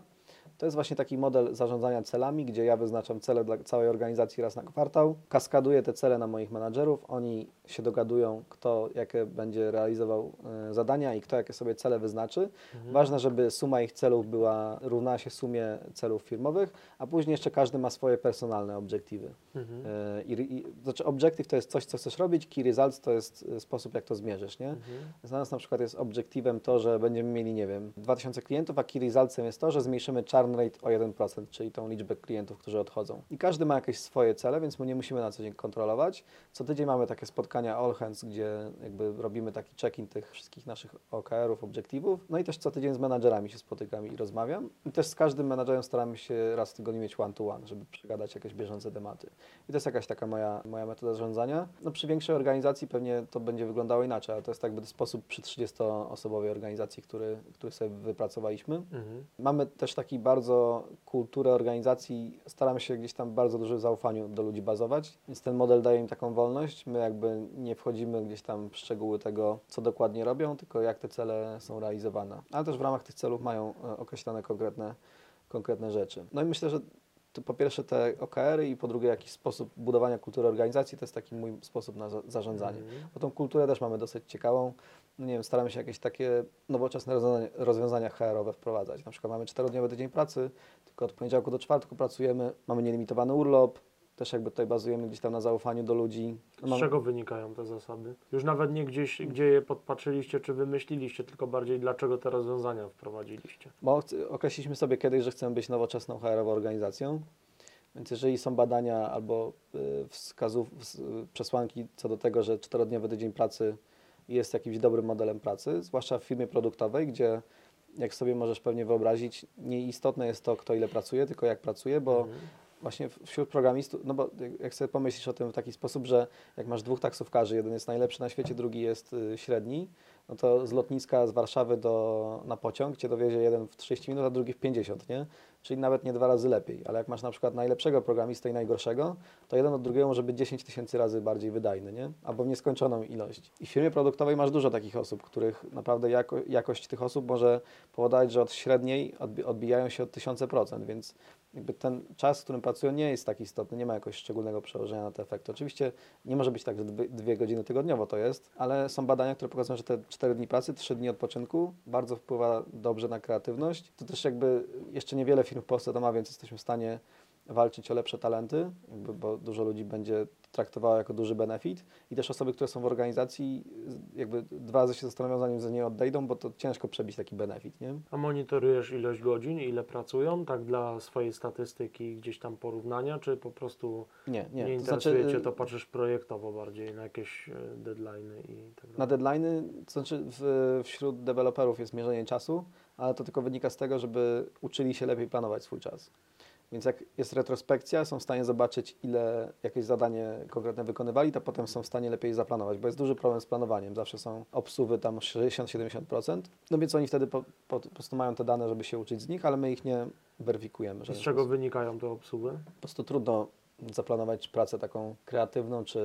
To jest właśnie taki model zarządzania celami, gdzie ja wyznaczam cele dla całej organizacji raz na kwartał, kaskaduję te cele na moich menadżerów, oni się dogadują, kto jakie będzie realizował e, zadania i kto jakie sobie cele wyznaczy. Mhm. Ważne, żeby suma ich celów była równa się sumie celów firmowych, a później jeszcze każdy ma swoje personalne obiektywy. Mhm. I, i, znaczy objective to jest coś, co chcesz robić, key results to jest e, sposób, jak to zmierzysz, nie? Mhm. Dla nas na przykład jest obiektywem to, że będziemy mieli, nie wiem, 2000 klientów, a key resultsem jest to, że zmniejszymy churn rate o 1%, czyli tą liczbę klientów, którzy odchodzą. I każdy ma jakieś swoje cele, więc my nie musimy na co dzień kontrolować. Co tydzień mamy takie spotkania all hands, gdzie jakby robimy taki check-in tych wszystkich naszych OKR-ów, obiektywów. No i też co tydzień z menadżerami się spotykam i rozmawiam. I też z każdym menadżerem staramy się raz w tygodniu mieć one-to-one, żeby przegadać jakieś bieżące tematy. I to jest jakaś taka moja, moja metoda zarządzania. No przy większej organizacji pewnie to będzie wyglądało inaczej, ale to jest jakby sposób przy 30-osobowej organizacji, który, który sobie wypracowaliśmy. Mhm. Mamy też taki bardzo kulturę organizacji, staramy się gdzieś tam bardzo dużo zaufaniu do ludzi bazować, więc ten model daje im taką wolność. My jakby nie wchodzimy gdzieś tam w szczegóły tego, co dokładnie robią, tylko jak te cele są realizowane. Ale też w ramach tych celów mają e, określone konkretne, konkretne rzeczy. No i myślę, że to po pierwsze te OKR-y i po drugie jakiś sposób budowania kultury organizacji, to jest taki mój sposób na za- zarządzanie. Mhm. Bo tą kulturę też mamy dosyć ciekawą. No nie wiem, staramy się jakieś takie nowoczesne rozwiązania, rozwiązania HR-owe wprowadzać. Na przykład mamy czterodniowy tydzień pracy, tylko od poniedziałku do czwartku pracujemy, mamy nielimitowany urlop, też jakby tutaj bazujemy gdzieś tam na zaufaniu do ludzi. No Z czego wynikają te zasady? Już nawet nie gdzieś, gdzie je podpatrzyliście czy wymyśliliście, tylko bardziej dlaczego te rozwiązania wprowadziliście. Bo określiliśmy sobie kiedyś, że chcemy być nowoczesną HR-ową organizacją. Więc jeżeli są badania albo y, wskazów, ws- przesłanki co do tego, że czterodniowy tydzień pracy jest jakimś dobrym modelem pracy, zwłaszcza w firmie produktowej, gdzie jak sobie możesz pewnie wyobrazić, nieistotne jest to, kto ile pracuje, tylko jak pracuje, bo Mhm. Właśnie wśród programistów, no bo jak- sobie pomyślisz o tym w taki sposób, że jak masz dwóch taksówkarzy, jeden jest najlepszy na świecie, drugi jest y, średni, no to z lotniska z Warszawy do, na pociąg cię dowiezie jeden w 30 minut, a drugi w 50, nie? Czyli nawet nie dwa razy lepiej. Ale jak masz na przykład najlepszego programistę i najgorszego, to jeden od drugiego może być 10 tysięcy razy bardziej wydajny, nie? Albo w nieskończoną ilość. I w firmie produktowej masz dużo takich osób, których naprawdę jako, jakość tych osób może powodować, że od średniej odbi- odbijają się od tysiące procent, więc jakby ten czas, w którym pracują, nie jest tak istotny, nie ma jakoś szczególnego przełożenia na te efekty. Oczywiście nie może być tak, że dwie, godziny tygodniowo to jest, ale są badania, które pokazują, że te 4 dni pracy, 3 dni odpoczynku bardzo wpływa dobrze na kreatywność. To też jakby jeszcze niewiele firm w Polsce to ma, więc jesteśmy w stanie walczyć o lepsze talenty, bo dużo ludzi będzie traktowało jako duży benefit i też osoby, które są w organizacji jakby dwa razy się zastanowią, zanim z niej odejdą, bo to ciężko przebić taki benefit, nie? A monitorujesz ilość godzin, ile pracują, tak dla swojej statystyki gdzś tam porównania, czy po prostu Nie, nie. nie, to znaczy, interesuje Cię y, to, patrzysz projektowo bardziej na jakieś e, deadline'y i tak dalej? Na deadline'y, to znaczy w, wśród deweloperów jest mierzenie czasu, ale to tylko wynika z tego, żeby uczyli się lepiej planować swój czas. Więc jak jest retrospekcja, są w stanie zobaczyć, ile jakieś zadanie konkretne wykonywali, to potem są w stanie lepiej zaplanować, bo jest duży problem z planowaniem. Zawsze są obsuwy tam 60-70%. No więc oni wtedy po, po, po prostu mają te dane, żeby się uczyć z nich, ale my ich nie weryfikujemy. z czego sposób. wynikają te obsługi? Po prostu trudno zaplanować pracę taką kreatywną, czy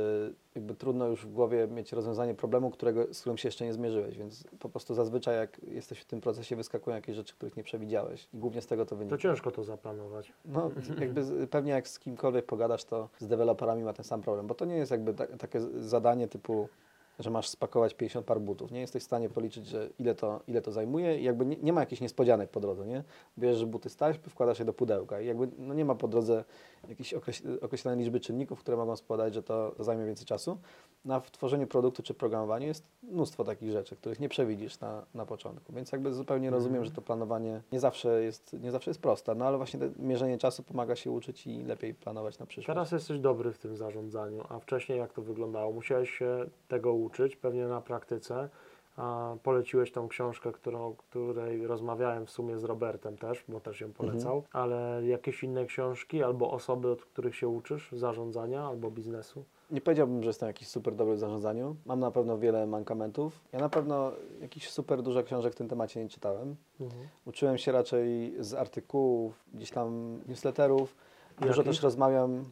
jakby trudno już w głowie mieć rozwiązanie problemu, którego, z którym się jeszcze nie zmierzyłeś, więc po prostu zazwyczaj jak jesteś w tym procesie wyskakują jakieś rzeczy, których nie przewidziałeś i głównie z tego to wynika. To ciężko to zaplanować. No, jakby z- pewnie jak z kimkolwiek pogadasz, to z deweloperami ma ten sam problem, bo to nie jest jakby ta, takie zadanie typu, że masz spakować 50 par butów. Nie jesteś w stanie policzyć, że ile to, ile to zajmuje i jakby nie, nie ma jakichś niespodzianek po drodze, nie? Bierzesz buty z taśmy, wkładasz je do pudełka i jakby no nie ma po drodze jakiejś okreś- określonej liczby czynników, które mogą spowodować, że to zajmie więcej czasu. Na tworzeniu produktu czy programowaniu jest mnóstwo takich rzeczy, których nie przewidzisz na, na początku, więc jakby zupełnie rozumiem, że to planowanie nie zawsze jest, nie zawsze jest proste, no ale właśnie mierzenie czasu pomaga się uczyć i lepiej planować na przyszłość. Teraz jesteś dobry w tym zarządzaniu, a wcześniej jak to wyglądało? Musiałeś się tego uczyć, pewnie na praktyce. Poleciłeś tą książkę, którą, o której rozmawiałem w sumie z Robertem też, bo też ją polecał, ale jakieś inne książki albo osoby, od których się uczysz zarządzania albo biznesu? Nie powiedziałbym, że jestem jakiś super dobry w zarządzaniu. Mam na pewno wiele mankamentów. Ja na pewno jakichś super dużo książek w tym temacie nie czytałem. Uczyłem się raczej z artykułów, gdzieś tam newsletterów. Dużo też rozmawiam,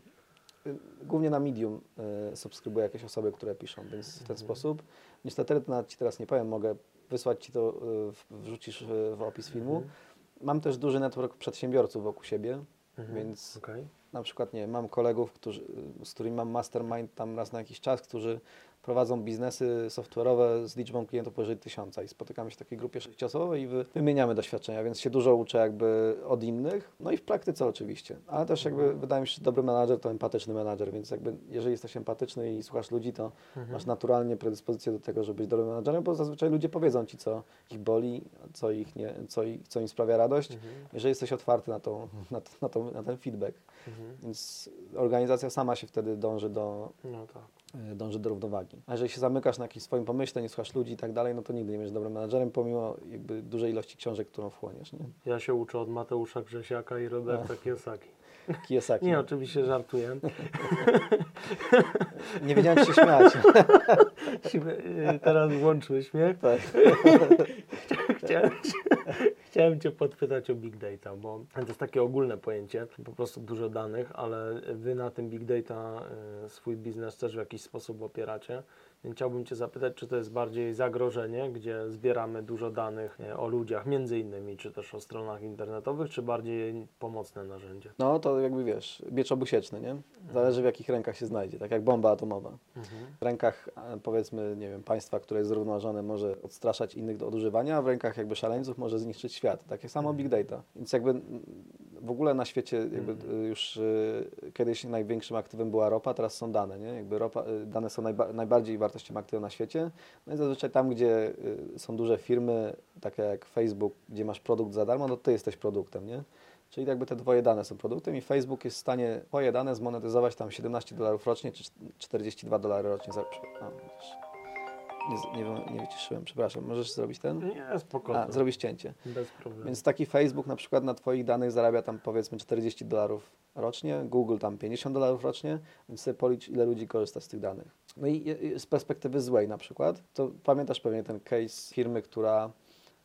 głównie na Medium y, subskrybuję jakieś osoby, które piszą, więc w ten Mhm. sposób. To nawet Ci teraz nie powiem, mogę wysłać Ci to, y, wrzucisz y, w opis filmu. Mhm. Mam też duży network przedsiębiorców wokół siebie, Mhm. więc Okej. na przykład, nie mam kolegów, którzy, z którymi mam mastermind tam raz na jakiś czas, którzy prowadzą biznesy software'owe z liczbą klientów powyżej tysiąca i spotykamy się w takiej grupie sześciosobowej i wy- wymieniamy doświadczenia, więc się dużo uczę jakby od innych, no i w praktyce oczywiście, ale też jakby wydaje mi się, że dobry menadżer to empatyczny menadżer, więc jakby jeżeli jesteś empatyczny i słuchasz ludzi, to Mhm. masz naturalnie predyspozycję do tego, żeby być dobrym menadżerem, bo zazwyczaj ludzie powiedzą Ci, co ich boli, co, ich nie, co, ich, co im sprawia radość, Mhm. jeżeli jesteś otwarty na, tą, na, to, na, tą, na ten feedback. Mhm. Więc organizacja sama się wtedy dąży do, No tak. Y, dąży do równowagi. A jeżeli się zamykasz na jakimś swoim pomyśle, nie słuchasz ludzi i tak dalej, no to nigdy nie będziesz dobrym menadżerem, pomimo jakby dużej ilości książek, którą wchłoniesz. Nie? Ja się uczę od Mateusza Grzesiaka i Roberta Kiyosaki. Kiyosaki. Nie, oczywiście żartuję. nie wiedziałem, czy się śmiać. Teraz włączmy śmiech. tak. Chciałem chciałem cię podpytać o Big Data, bo to jest takie ogólne pojęcie, po prostu dużo danych, ale Wy na tym Big Data y, swój biznes też w jakiś sposób opieracie. Chciałbym Cię zapytać, czy to jest bardziej zagrożenie, gdzie zbieramy dużo danych o ludziach, między innymi, czy też o stronach internetowych, czy bardziej pomocne narzędzie? No to jakby wiesz, miecz obusieczny, nie? Zależy w jakich rękach się znajdzie, tak jak bomba atomowa. Mhm. W rękach e, powiedzmy, nie wiem, państwa, które jest zrównoważone może odstraszać innych do odużywania, a w rękach jakby szaleńców może zniszczyć świat. Takie samo Big Data. Więc jakby mm, w ogóle na świecie jakby Mhm. y, już y, kiedyś największym aktywem była ropa, teraz są dane, nie? Jakby ropa, y, dane są najba, najbardziej wartościowym aktywem na świecie. No i zazwyczaj tam, gdzie są duże firmy, takie jak Facebook, gdzie masz produkt za darmo, no ty jesteś produktem, nie? Czyli jakby te dwoje dane są produktem i Facebook jest w stanie twoje dane zmonetyzować tam 17 dolarów rocznie, czy 42 dolary rocznie. Za, a. nie, nie, wy- nie wyciszyłem, przepraszam. Możesz zrobić ten? Nie, spokojnie. A, zrobić cięcie. Bez problemu. Więc taki Facebook na przykład na Twoich danych zarabia tam powiedzmy 40 dolarów rocznie, Google tam 50 dolarów rocznie, więc sobie policz ile ludzi korzysta z tych danych. No i z perspektywy złej na przykład, to pamiętasz pewnie ten case firmy, która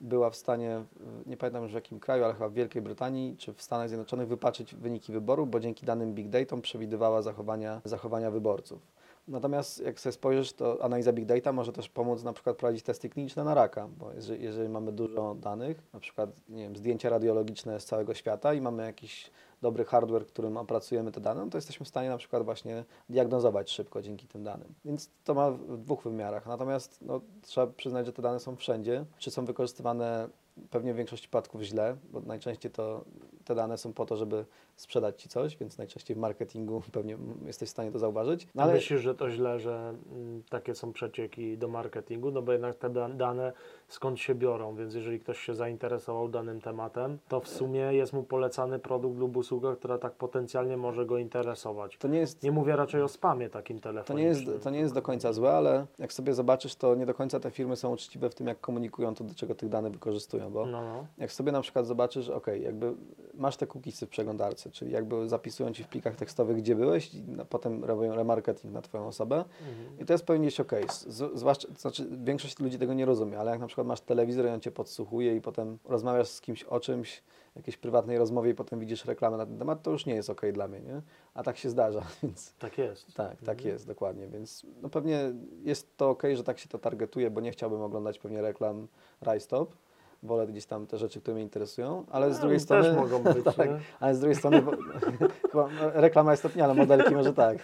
była w stanie, nie pamiętam już w jakim kraju, ale chyba w Wielkiej Brytanii czy w Stanach Zjednoczonych wypaczyć wyniki wyborów, bo dzięki danym big data przewidywała zachowania, zachowania wyborców. Natomiast jak sobie spojrzysz, to analiza big data może też pomóc na przykład prowadzić testy kliniczne na raka, bo jeżeli, jeżeli mamy dużo danych, na przykład nie wiem, zdjęcia radiologiczne z całego świata i mamy jakiś dobry hardware, którym opracujemy te dane, no to jesteśmy w stanie na przykład właśnie diagnozować szybko dzięki tym danym. Więc to ma w dwóch wymiarach. Natomiast no, trzeba przyznać, że te dane są wszędzie. Czy są wykorzystywane pewnie w większości przypadków źle, bo najczęściej to te dane są po to, żeby sprzedać Ci coś, więc najczęściej w marketingu pewnie jesteś w stanie to zauważyć. No, ale Myślisz, że to źle, że mm, takie są przecieki do marketingu, no bo jednak te da- dane skąd się biorą, więc jeżeli ktoś się zainteresował danym tematem, to w sumie jest mu polecany produkt lub usługa, która tak potencjalnie może go interesować. to nie jest Nie mówię raczej o spamie takim To nie, telefonicznym. jest, to nie jest do końca złe, ale jak sobie zobaczysz, to nie do końca te firmy są uczciwe w tym, jak komunikują to, do czego tych danych wykorzystują, bo No, no. jak sobie na przykład zobaczysz, ok, jakby masz te cookiesy w przeglądarce, czyli jakby zapisują ci w plikach tekstowych, gdzie byłeś i na, potem robią remarketing na twoją osobę Mhm. i to jest pewnie ok. Zwłaszcza, to znaczy większość ludzi tego nie rozumie, ale jak na przykład masz telewizor i on cię podsłuchuje i potem rozmawiasz z kimś o czymś, jakiejś prywatnej rozmowie i potem widzisz reklamę na ten temat, to już nie jest ok dla mnie, nie? A tak się zdarza, więc Tak jest. tak, tak Mhm. jest, dokładnie, więc no pewnie jest to ok, że tak się to targetuje, bo nie chciałbym oglądać pewnie reklam Rajstop, wolę gdzieś tam te rzeczy, które mnie interesują, ale z A, drugiej też strony... mogą być, tak, nie? ale z drugiej strony, bo, chyba reklama jest stopnia, ale modelki może tak.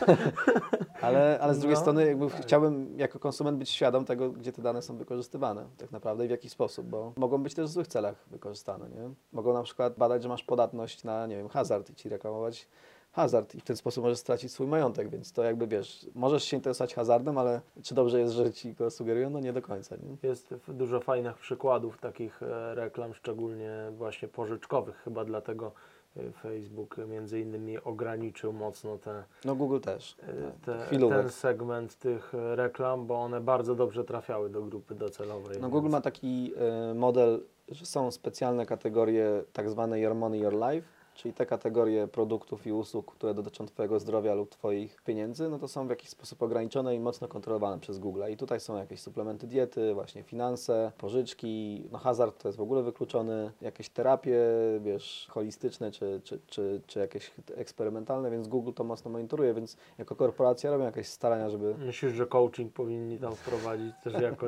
ale, ale z drugiej No, strony jakby tak. chciałbym jako konsument być świadom tego, gdzie te dane są wykorzystywane tak naprawdę i w jaki sposób, bo mogą być też w złych celach wykorzystane, nie? Mogą na przykład badać, że masz podatność na, nie wiem, hazard i ci reklamować hazard i w ten sposób możesz stracić swój majątek, więc to jakby wiesz, możesz się interesować hazardem, ale czy dobrze jest, że ci go sugerują? No nie do końca, nie? Jest dużo fajnych przykładów takich e, reklam, szczególnie właśnie pożyczkowych. Chyba dlatego e, Facebook między innymi ograniczył mocno te, No Google też. e, tak. te, Chwilówek. ten segment tych reklam, bo one bardzo dobrze trafiały do grupy docelowej. No więc- Google ma taki model, że są specjalne kategorie tak zwane Your Money, Your Life, czyli te kategorie produktów i usług, które dotyczą Twojego zdrowia lub Twoich pieniędzy, no to są w jakiś sposób ograniczone i mocno kontrolowane przez Google. I tutaj są jakieś suplementy diety, właśnie finanse, pożyczki, no hazard to jest w ogóle wykluczony, jakieś terapie, wiesz, holistyczne czy, czy, czy, czy jakieś eksperymentalne, więc Google to mocno monitoruje, więc jako korporacja robią jakieś starania, żeby Myślisz, że coaching powinni tam wprowadzić też jako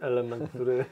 element, który...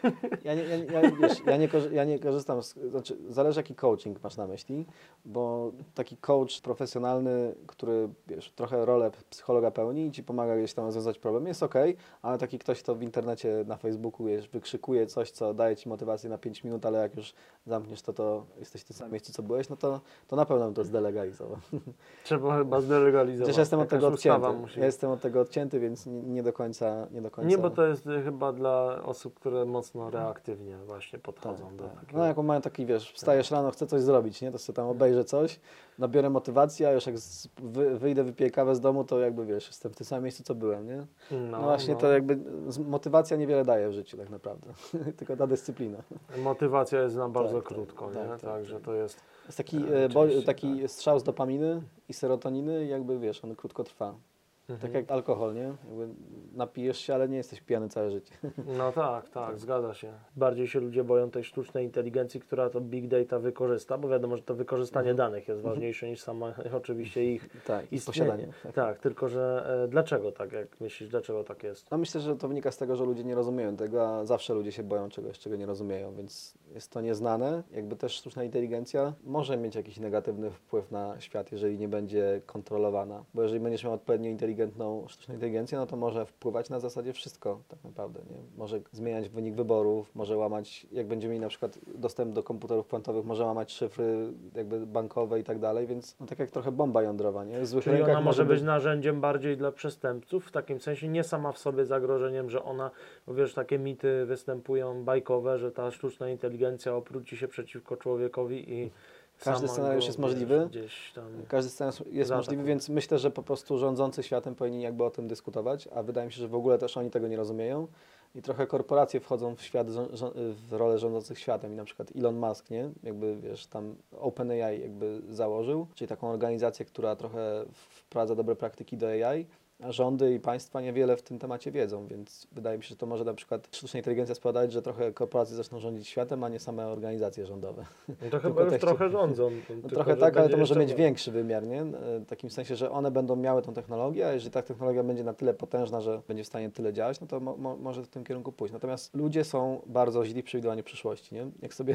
Ja nie, ja, ja, wiesz, ja, nie, ja nie korzystam z, znaczy zależy jaki coaching masz na myśli, bo taki coach profesjonalny, który wiesz, trochę rolę psychologa pełni i ci pomaga gdzieś tam rozwiązać problem, jest ok, ale taki ktoś, kto w internecie, na Facebooku wiesz, wykrzykuje coś, co daje ci motywację na 5 minut, ale jak już zamkniesz to, to jesteś w tym samym miejscu, co byłeś, no to, to na pewno bym to zdelegalizował. Trzeba chyba zdelegalizować. Chociaż jestem od tego odcięty. Ja jestem od tego odcięty, więc nie, do końca, nie do końca. Nie, bo to jest chyba dla osób, które mocno reaktywnie właśnie podchodzą do tak. takiego. No jak mają taki, wiesz, wstajesz rano, chcę coś zrobić, nie? To sobie tam obejrzę coś, nabiorę motywację, a już jak wy, wyjdę, wypiję kawę z domu, to jakby, wiesz, jestem w tym samym miejscu, co byłem, nie? No, właśnie to jakby, motywacja niewiele daje w życiu tak naprawdę, tylko ta dyscyplina. Motywacja jest na bardzo Tak, tak, krótko, tak, nie? tak, Także tak. to jest... Jest taki, E, e, bo, taki strzał z dopaminy i serotoniny i jakby, wiesz, on krótko trwa. Tak Mhm. jak alkohol, nie? Jakby napijesz się, ale nie jesteś pijany całe życie. No tak, tak, zgadza się. Bardziej się ludzie boją tej sztucznej inteligencji, która to big data wykorzysta, bo wiadomo, że to wykorzystanie Mhm. danych jest ważniejsze niż sama oczywiście ich Tak, istnienie. posiadanie. Tak. Tak, tylko że e, dlaczego tak, jak myślisz, dlaczego tak jest? No myślę, że to wynika z tego, że ludzie nie rozumieją tego, a zawsze ludzie się boją czegoś, czego nie rozumieją, więc jest to nieznane. Jakby też sztuczna inteligencja może mieć jakiś negatywny wpływ na świat, jeżeli nie będzie kontrolowana. Bo jeżeli będziesz miał odpowiednio inteligentną sztuczną inteligencję, no to może wpływać na zasadzie wszystko tak naprawdę. Nie? Może zmieniać wynik wyborów, może łamać, jak będziemy mieli na przykład dostęp do komputerów kwantowych, może łamać szyfry jakby bankowe i tak dalej, więc no tak jak trochę bomba jądrowa, nie? W złych Czyli ona może być narzędziem bardziej dla przestępców, w takim sensie nie sama w sobie zagrożeniem, że ona, bo wiesz, takie mity występują bajkowe, że ta sztuczna inteligencja obróci się przeciwko człowiekowi i Każdy scenariusz jest możliwy. Każdy scenariusz jest Zaatakuje. możliwy, więc myślę, że po prostu rządzący światem powinni jakby o tym dyskutować, a wydaje mi się, że w ogóle też oni tego nie rozumieją i trochę korporacje wchodzą w świat, w rolę rządzących światem i na przykład Elon Musk, nie? Jakby, wiesz, tam OpenAI jakby założył, czyli taką organizację, która trochę wprowadza dobre praktyki do AI, rządy i państwa niewiele w tym temacie wiedzą, więc wydaje mi się, że to może na przykład sztuczna inteligencja spowodować, że trochę korporacje zaczną rządzić światem, a nie same organizacje rządowe. No to chyba już trochę rządzą. No trochę tak, ale to może mieć więcej. większy wymiar, nie? E, W takim sensie, że one będą miały tą technologię, a jeżeli ta technologia będzie na tyle potężna, że będzie w stanie tyle działać, no to mo mo może w tym kierunku pójść. Natomiast ludzie są bardzo źli w przewidywaniu przyszłości, nie? Jak sobie,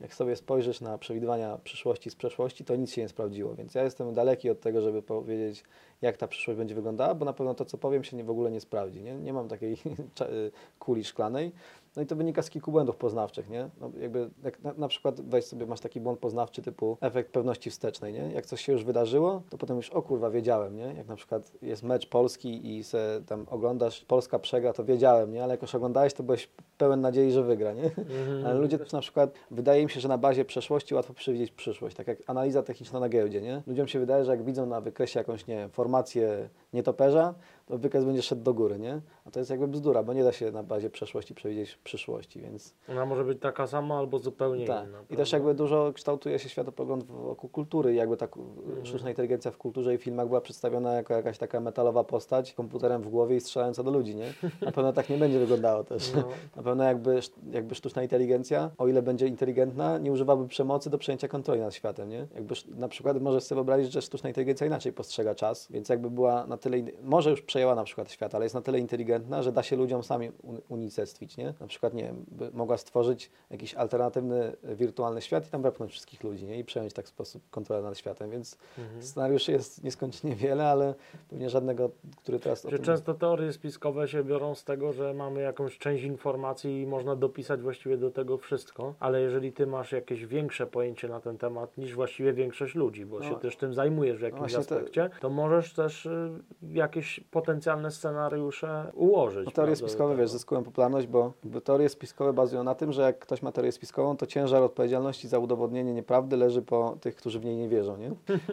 jak sobie spojrzysz na przewidywania przyszłości z przeszłości, to nic się nie sprawdziło, więc ja jestem daleki od tego, żeby powiedzieć, jak ta przyszłość będzie wyglądała, bo na pewno to, co powiem, się nie, w ogóle nie sprawdzi, nie? Nie mam takiej y, kuli szklanej. No i to wynika z kilku błędów poznawczych, nie? No jakby, jak na, na przykład weź sobie, masz taki błąd poznawczy typu efekt pewności wstecznej, nie? Jak coś się już wydarzyło, to potem już, o kurwa, wiedziałem, nie? Jak na przykład jest mecz Polski i se tam oglądasz, Polska przegra, to wiedziałem, nie? Ale jak już oglądałeś, to byłeś pełen nadziei, że wygra, nie? Mhm. Ale ludzie też na przykład, wydaje mi się, że na bazie przeszłości łatwo przewidzieć przyszłość, tak jak analiza techniczna na giełdzie, nie? Ludziom się wydaje, że jak widzą na wykresie jakąś, nie wiem, formację nietoperza, to wykres będzie szedł do góry, nie? A to jest jakby bzdura, bo nie da się na bazie przeszłości przewidzieć przyszłości, więc Ona może być taka sama albo zupełnie tak. inna. I też prawda? jakby dużo kształtuje się światopogląd wokół kultury. i Jakby tak Mhm. sztuczna inteligencja w kulturze i filmach była przedstawiona jako jakaś taka metalowa postać, komputerem w głowie i strzelająca do ludzi, nie? Na pewno tak nie będzie wyglądało też. No. Na pewno jakby, jakby sztuczna inteligencja, o ile będzie inteligentna, nie używałaby przemocy do przejęcia kontroli nad światem, nie? Jakby na przykład możesz sobie wyobrazić, że sztuczna inteligencja inaczej postrzega czas, więc jakby była na tyle, może już przejęła na przykład świat, ale jest na tyle inteligentna, że da się ludziom sami un- unicestwić, nie? Na przykład, nie wiem, by mogła stworzyć jakiś alternatywny, e, wirtualny świat i tam wepchnąć wszystkich ludzi, nie? I przejąć tak w sposób kontrolę nad światem, więc Mhm. scenariuszy jest nieskończenie wiele, ale pewnie żadnego, który teraz Że często teorie spiskowe się biorą z tego, że mamy jakąś część informacji i można dopisać właściwie do tego wszystko, ale jeżeli ty masz jakieś większe pojęcie na ten temat niż właściwie większość ludzi, bo No. się też tym zajmujesz w jakimś właśnie te- aspekcie, to możesz też y, jakieś potencjalne scenariusze ułożyć. No, teorie prawda, spiskowe, tego. wiesz, zyskują popularność, bo teorie spiskowe bazują na tym, że jak ktoś ma teorię spiskową, to ciężar odpowiedzialności za udowodnienie nieprawdy leży po tych, którzy w niej nie wierzą, nie?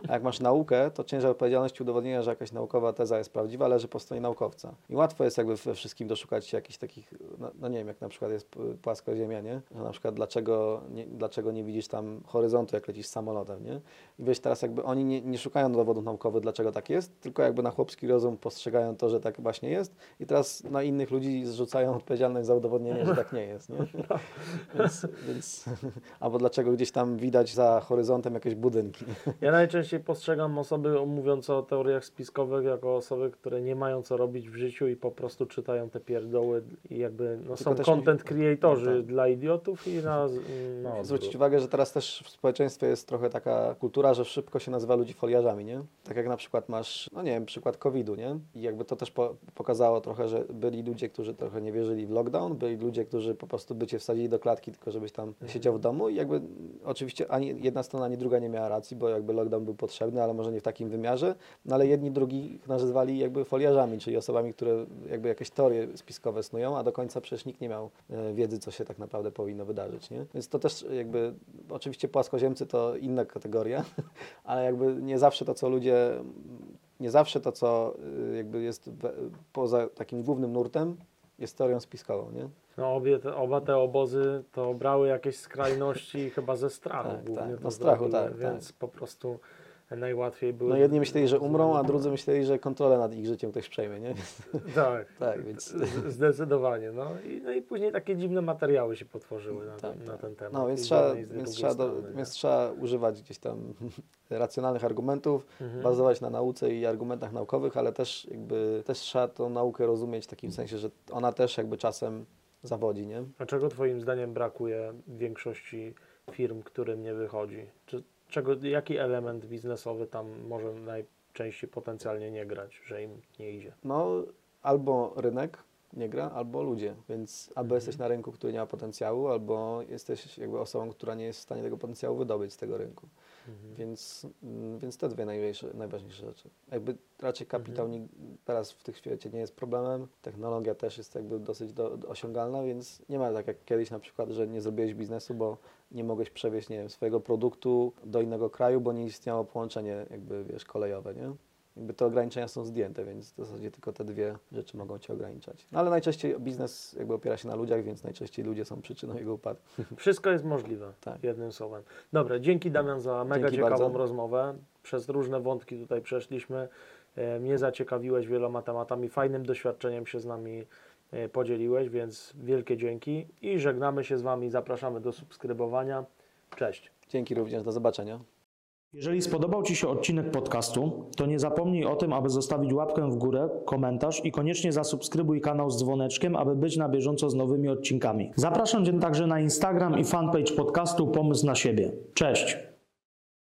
A jak masz naukę, to ciężar odpowiedzialności udowodnienia, że jakaś naukowa teza jest prawdziwa, leży po stronie naukowca. I łatwo jest jakby we wszystkim doszukać się jakichś takich, no, no nie wiem, jak na przykład jest p- płaskoziemia, nie? Że na przykład dlaczego nie, dlaczego nie widzisz tam horyzontu, jak lecisz samolotem, nie? I wiesz, teraz jakby oni nie, nie szukają dowodów naukowych, dlaczego tak jest, tylko jakby na chłopski rozum postrzegają to, że tak właśnie jest i teraz na innych ludzi zrzucają odpowiedzialność za udowodnienie, że tak nie jest, nie? Więc, więc, albo dlaczego gdzieś tam widać za horyzontem jakieś budynki. Ja najczęściej postrzegam osoby mówiące o teoriach spiskowych jako osoby, które nie mają co robić w życiu i po prostu czytają te pierdoły i jakby no, są content creatorzy no tak. dla idiotów i na, na odwrót. Zwrócić uwagę, że teraz też w społeczeństwie jest trochę taka kultura, że szybko się nazywa ludzi foliarzami, nie? Tak jak na przykład masz, no nie wiem, przykład COVID-u, nie? I jakby to też po, pokazało trochę, że byli ludzie, którzy trochę nie wierzyli w lockdown, byli ludzie, którzy po prostu by cię wsadzili do klatki, tylko żebyś tam siedział w domu i jakby oczywiście ani jedna strona, ani druga nie miała racji, bo jakby lockdown był potrzebny, ale może nie w takim wymiarze, no ale jedni drugich nazywali jakby foliarzami, czyli osobami, które jakby jakieś teorie spiskowe snują, a do końca przecież nikt nie miał e, wiedzy, co się tak naprawdę powinno wydarzyć, nie? Więc to też jakby, oczywiście płaskoziemcy to inna kategoria, ale jakby nie zawsze to, co ludzie, nie zawsze to, co y, jakby jest poza takim głównym nurtem, jest teorią spiskową, nie? No obie te, oba te obozy to brały jakieś skrajności chyba ze strachu Tak, głównie tak, no strachu, tak, więc po prostu najłatwiej było. No jedni myśleli, że umrą, a drudzy myśleli, że kontrolę nad ich życiem ktoś przejmie, nie? Tak, Tak, więc... zdecydowanie. No i, no i później takie dziwne materiały się potworzyły na, Tak, ten, na ten temat. No, więc trzeba, więc, trzeba do, więc trzeba używać gdzieś tam racjonalnych argumentów, Mhm. bazować na nauce i argumentach naukowych, ale też jakby też trzeba tą naukę rozumieć w takim sensie, że ona też jakby czasem zawodzi, nie? A czego Twoim zdaniem brakuje większości firm, którym nie wychodzi? Czy, czego, jaki element biznesowy tam może najczęściej potencjalnie nie grać, że im nie idzie? No albo rynek nie gra, albo ludzie, więc albo Mhm. jesteś na rynku, który nie ma potencjału, albo jesteś jakby osobą, która nie jest w stanie tego potencjału wydobyć z tego rynku. Mhm. Więc, mm, więc te dwie najważniejsze, rzeczy. Jakby raczej kapitał Mhm. teraz w tych świecie nie jest problemem, technologia też jest jakby dosyć do, do osiągalna, więc nie ma tak jak kiedyś na przykład, że nie zrobiłeś biznesu, bo nie mogłeś przewieźć, nie wiem, swojego produktu do innego kraju, bo nie istniało połączenie jakby, wiesz, kolejowe, nie? Jakby te ograniczenia są zdjęte, więc w zasadzie tylko te dwie rzeczy mogą Cię ograniczać. No ale najczęściej biznes jakby opiera się na ludziach, więc najczęściej ludzie są przyczyną jego upadku. Wszystko jest możliwe, Tak. jednym słowem. Dobra, dzięki Damian za mega Dzięki ciekawą bardzo. rozmowę. Przez różne wątki tutaj przeszliśmy. E, Mnie zaciekawiłeś wieloma tematami, fajnym doświadczeniem się z nami e, podzieliłeś, więc wielkie dzięki i żegnamy się z Wami, zapraszamy do subskrybowania. Cześć. Dzięki również, do zobaczenia. Jeżeli spodobał Ci się odcinek podcastu, to nie zapomnij o tym, aby zostawić łapkę w górę, komentarz i koniecznie zasubskrybuj kanał z dzwoneczkiem, aby być na bieżąco z nowymi odcinkami. Zapraszam Cię także na Instagram i fanpage podcastu Pomysł na siebie. Cześć!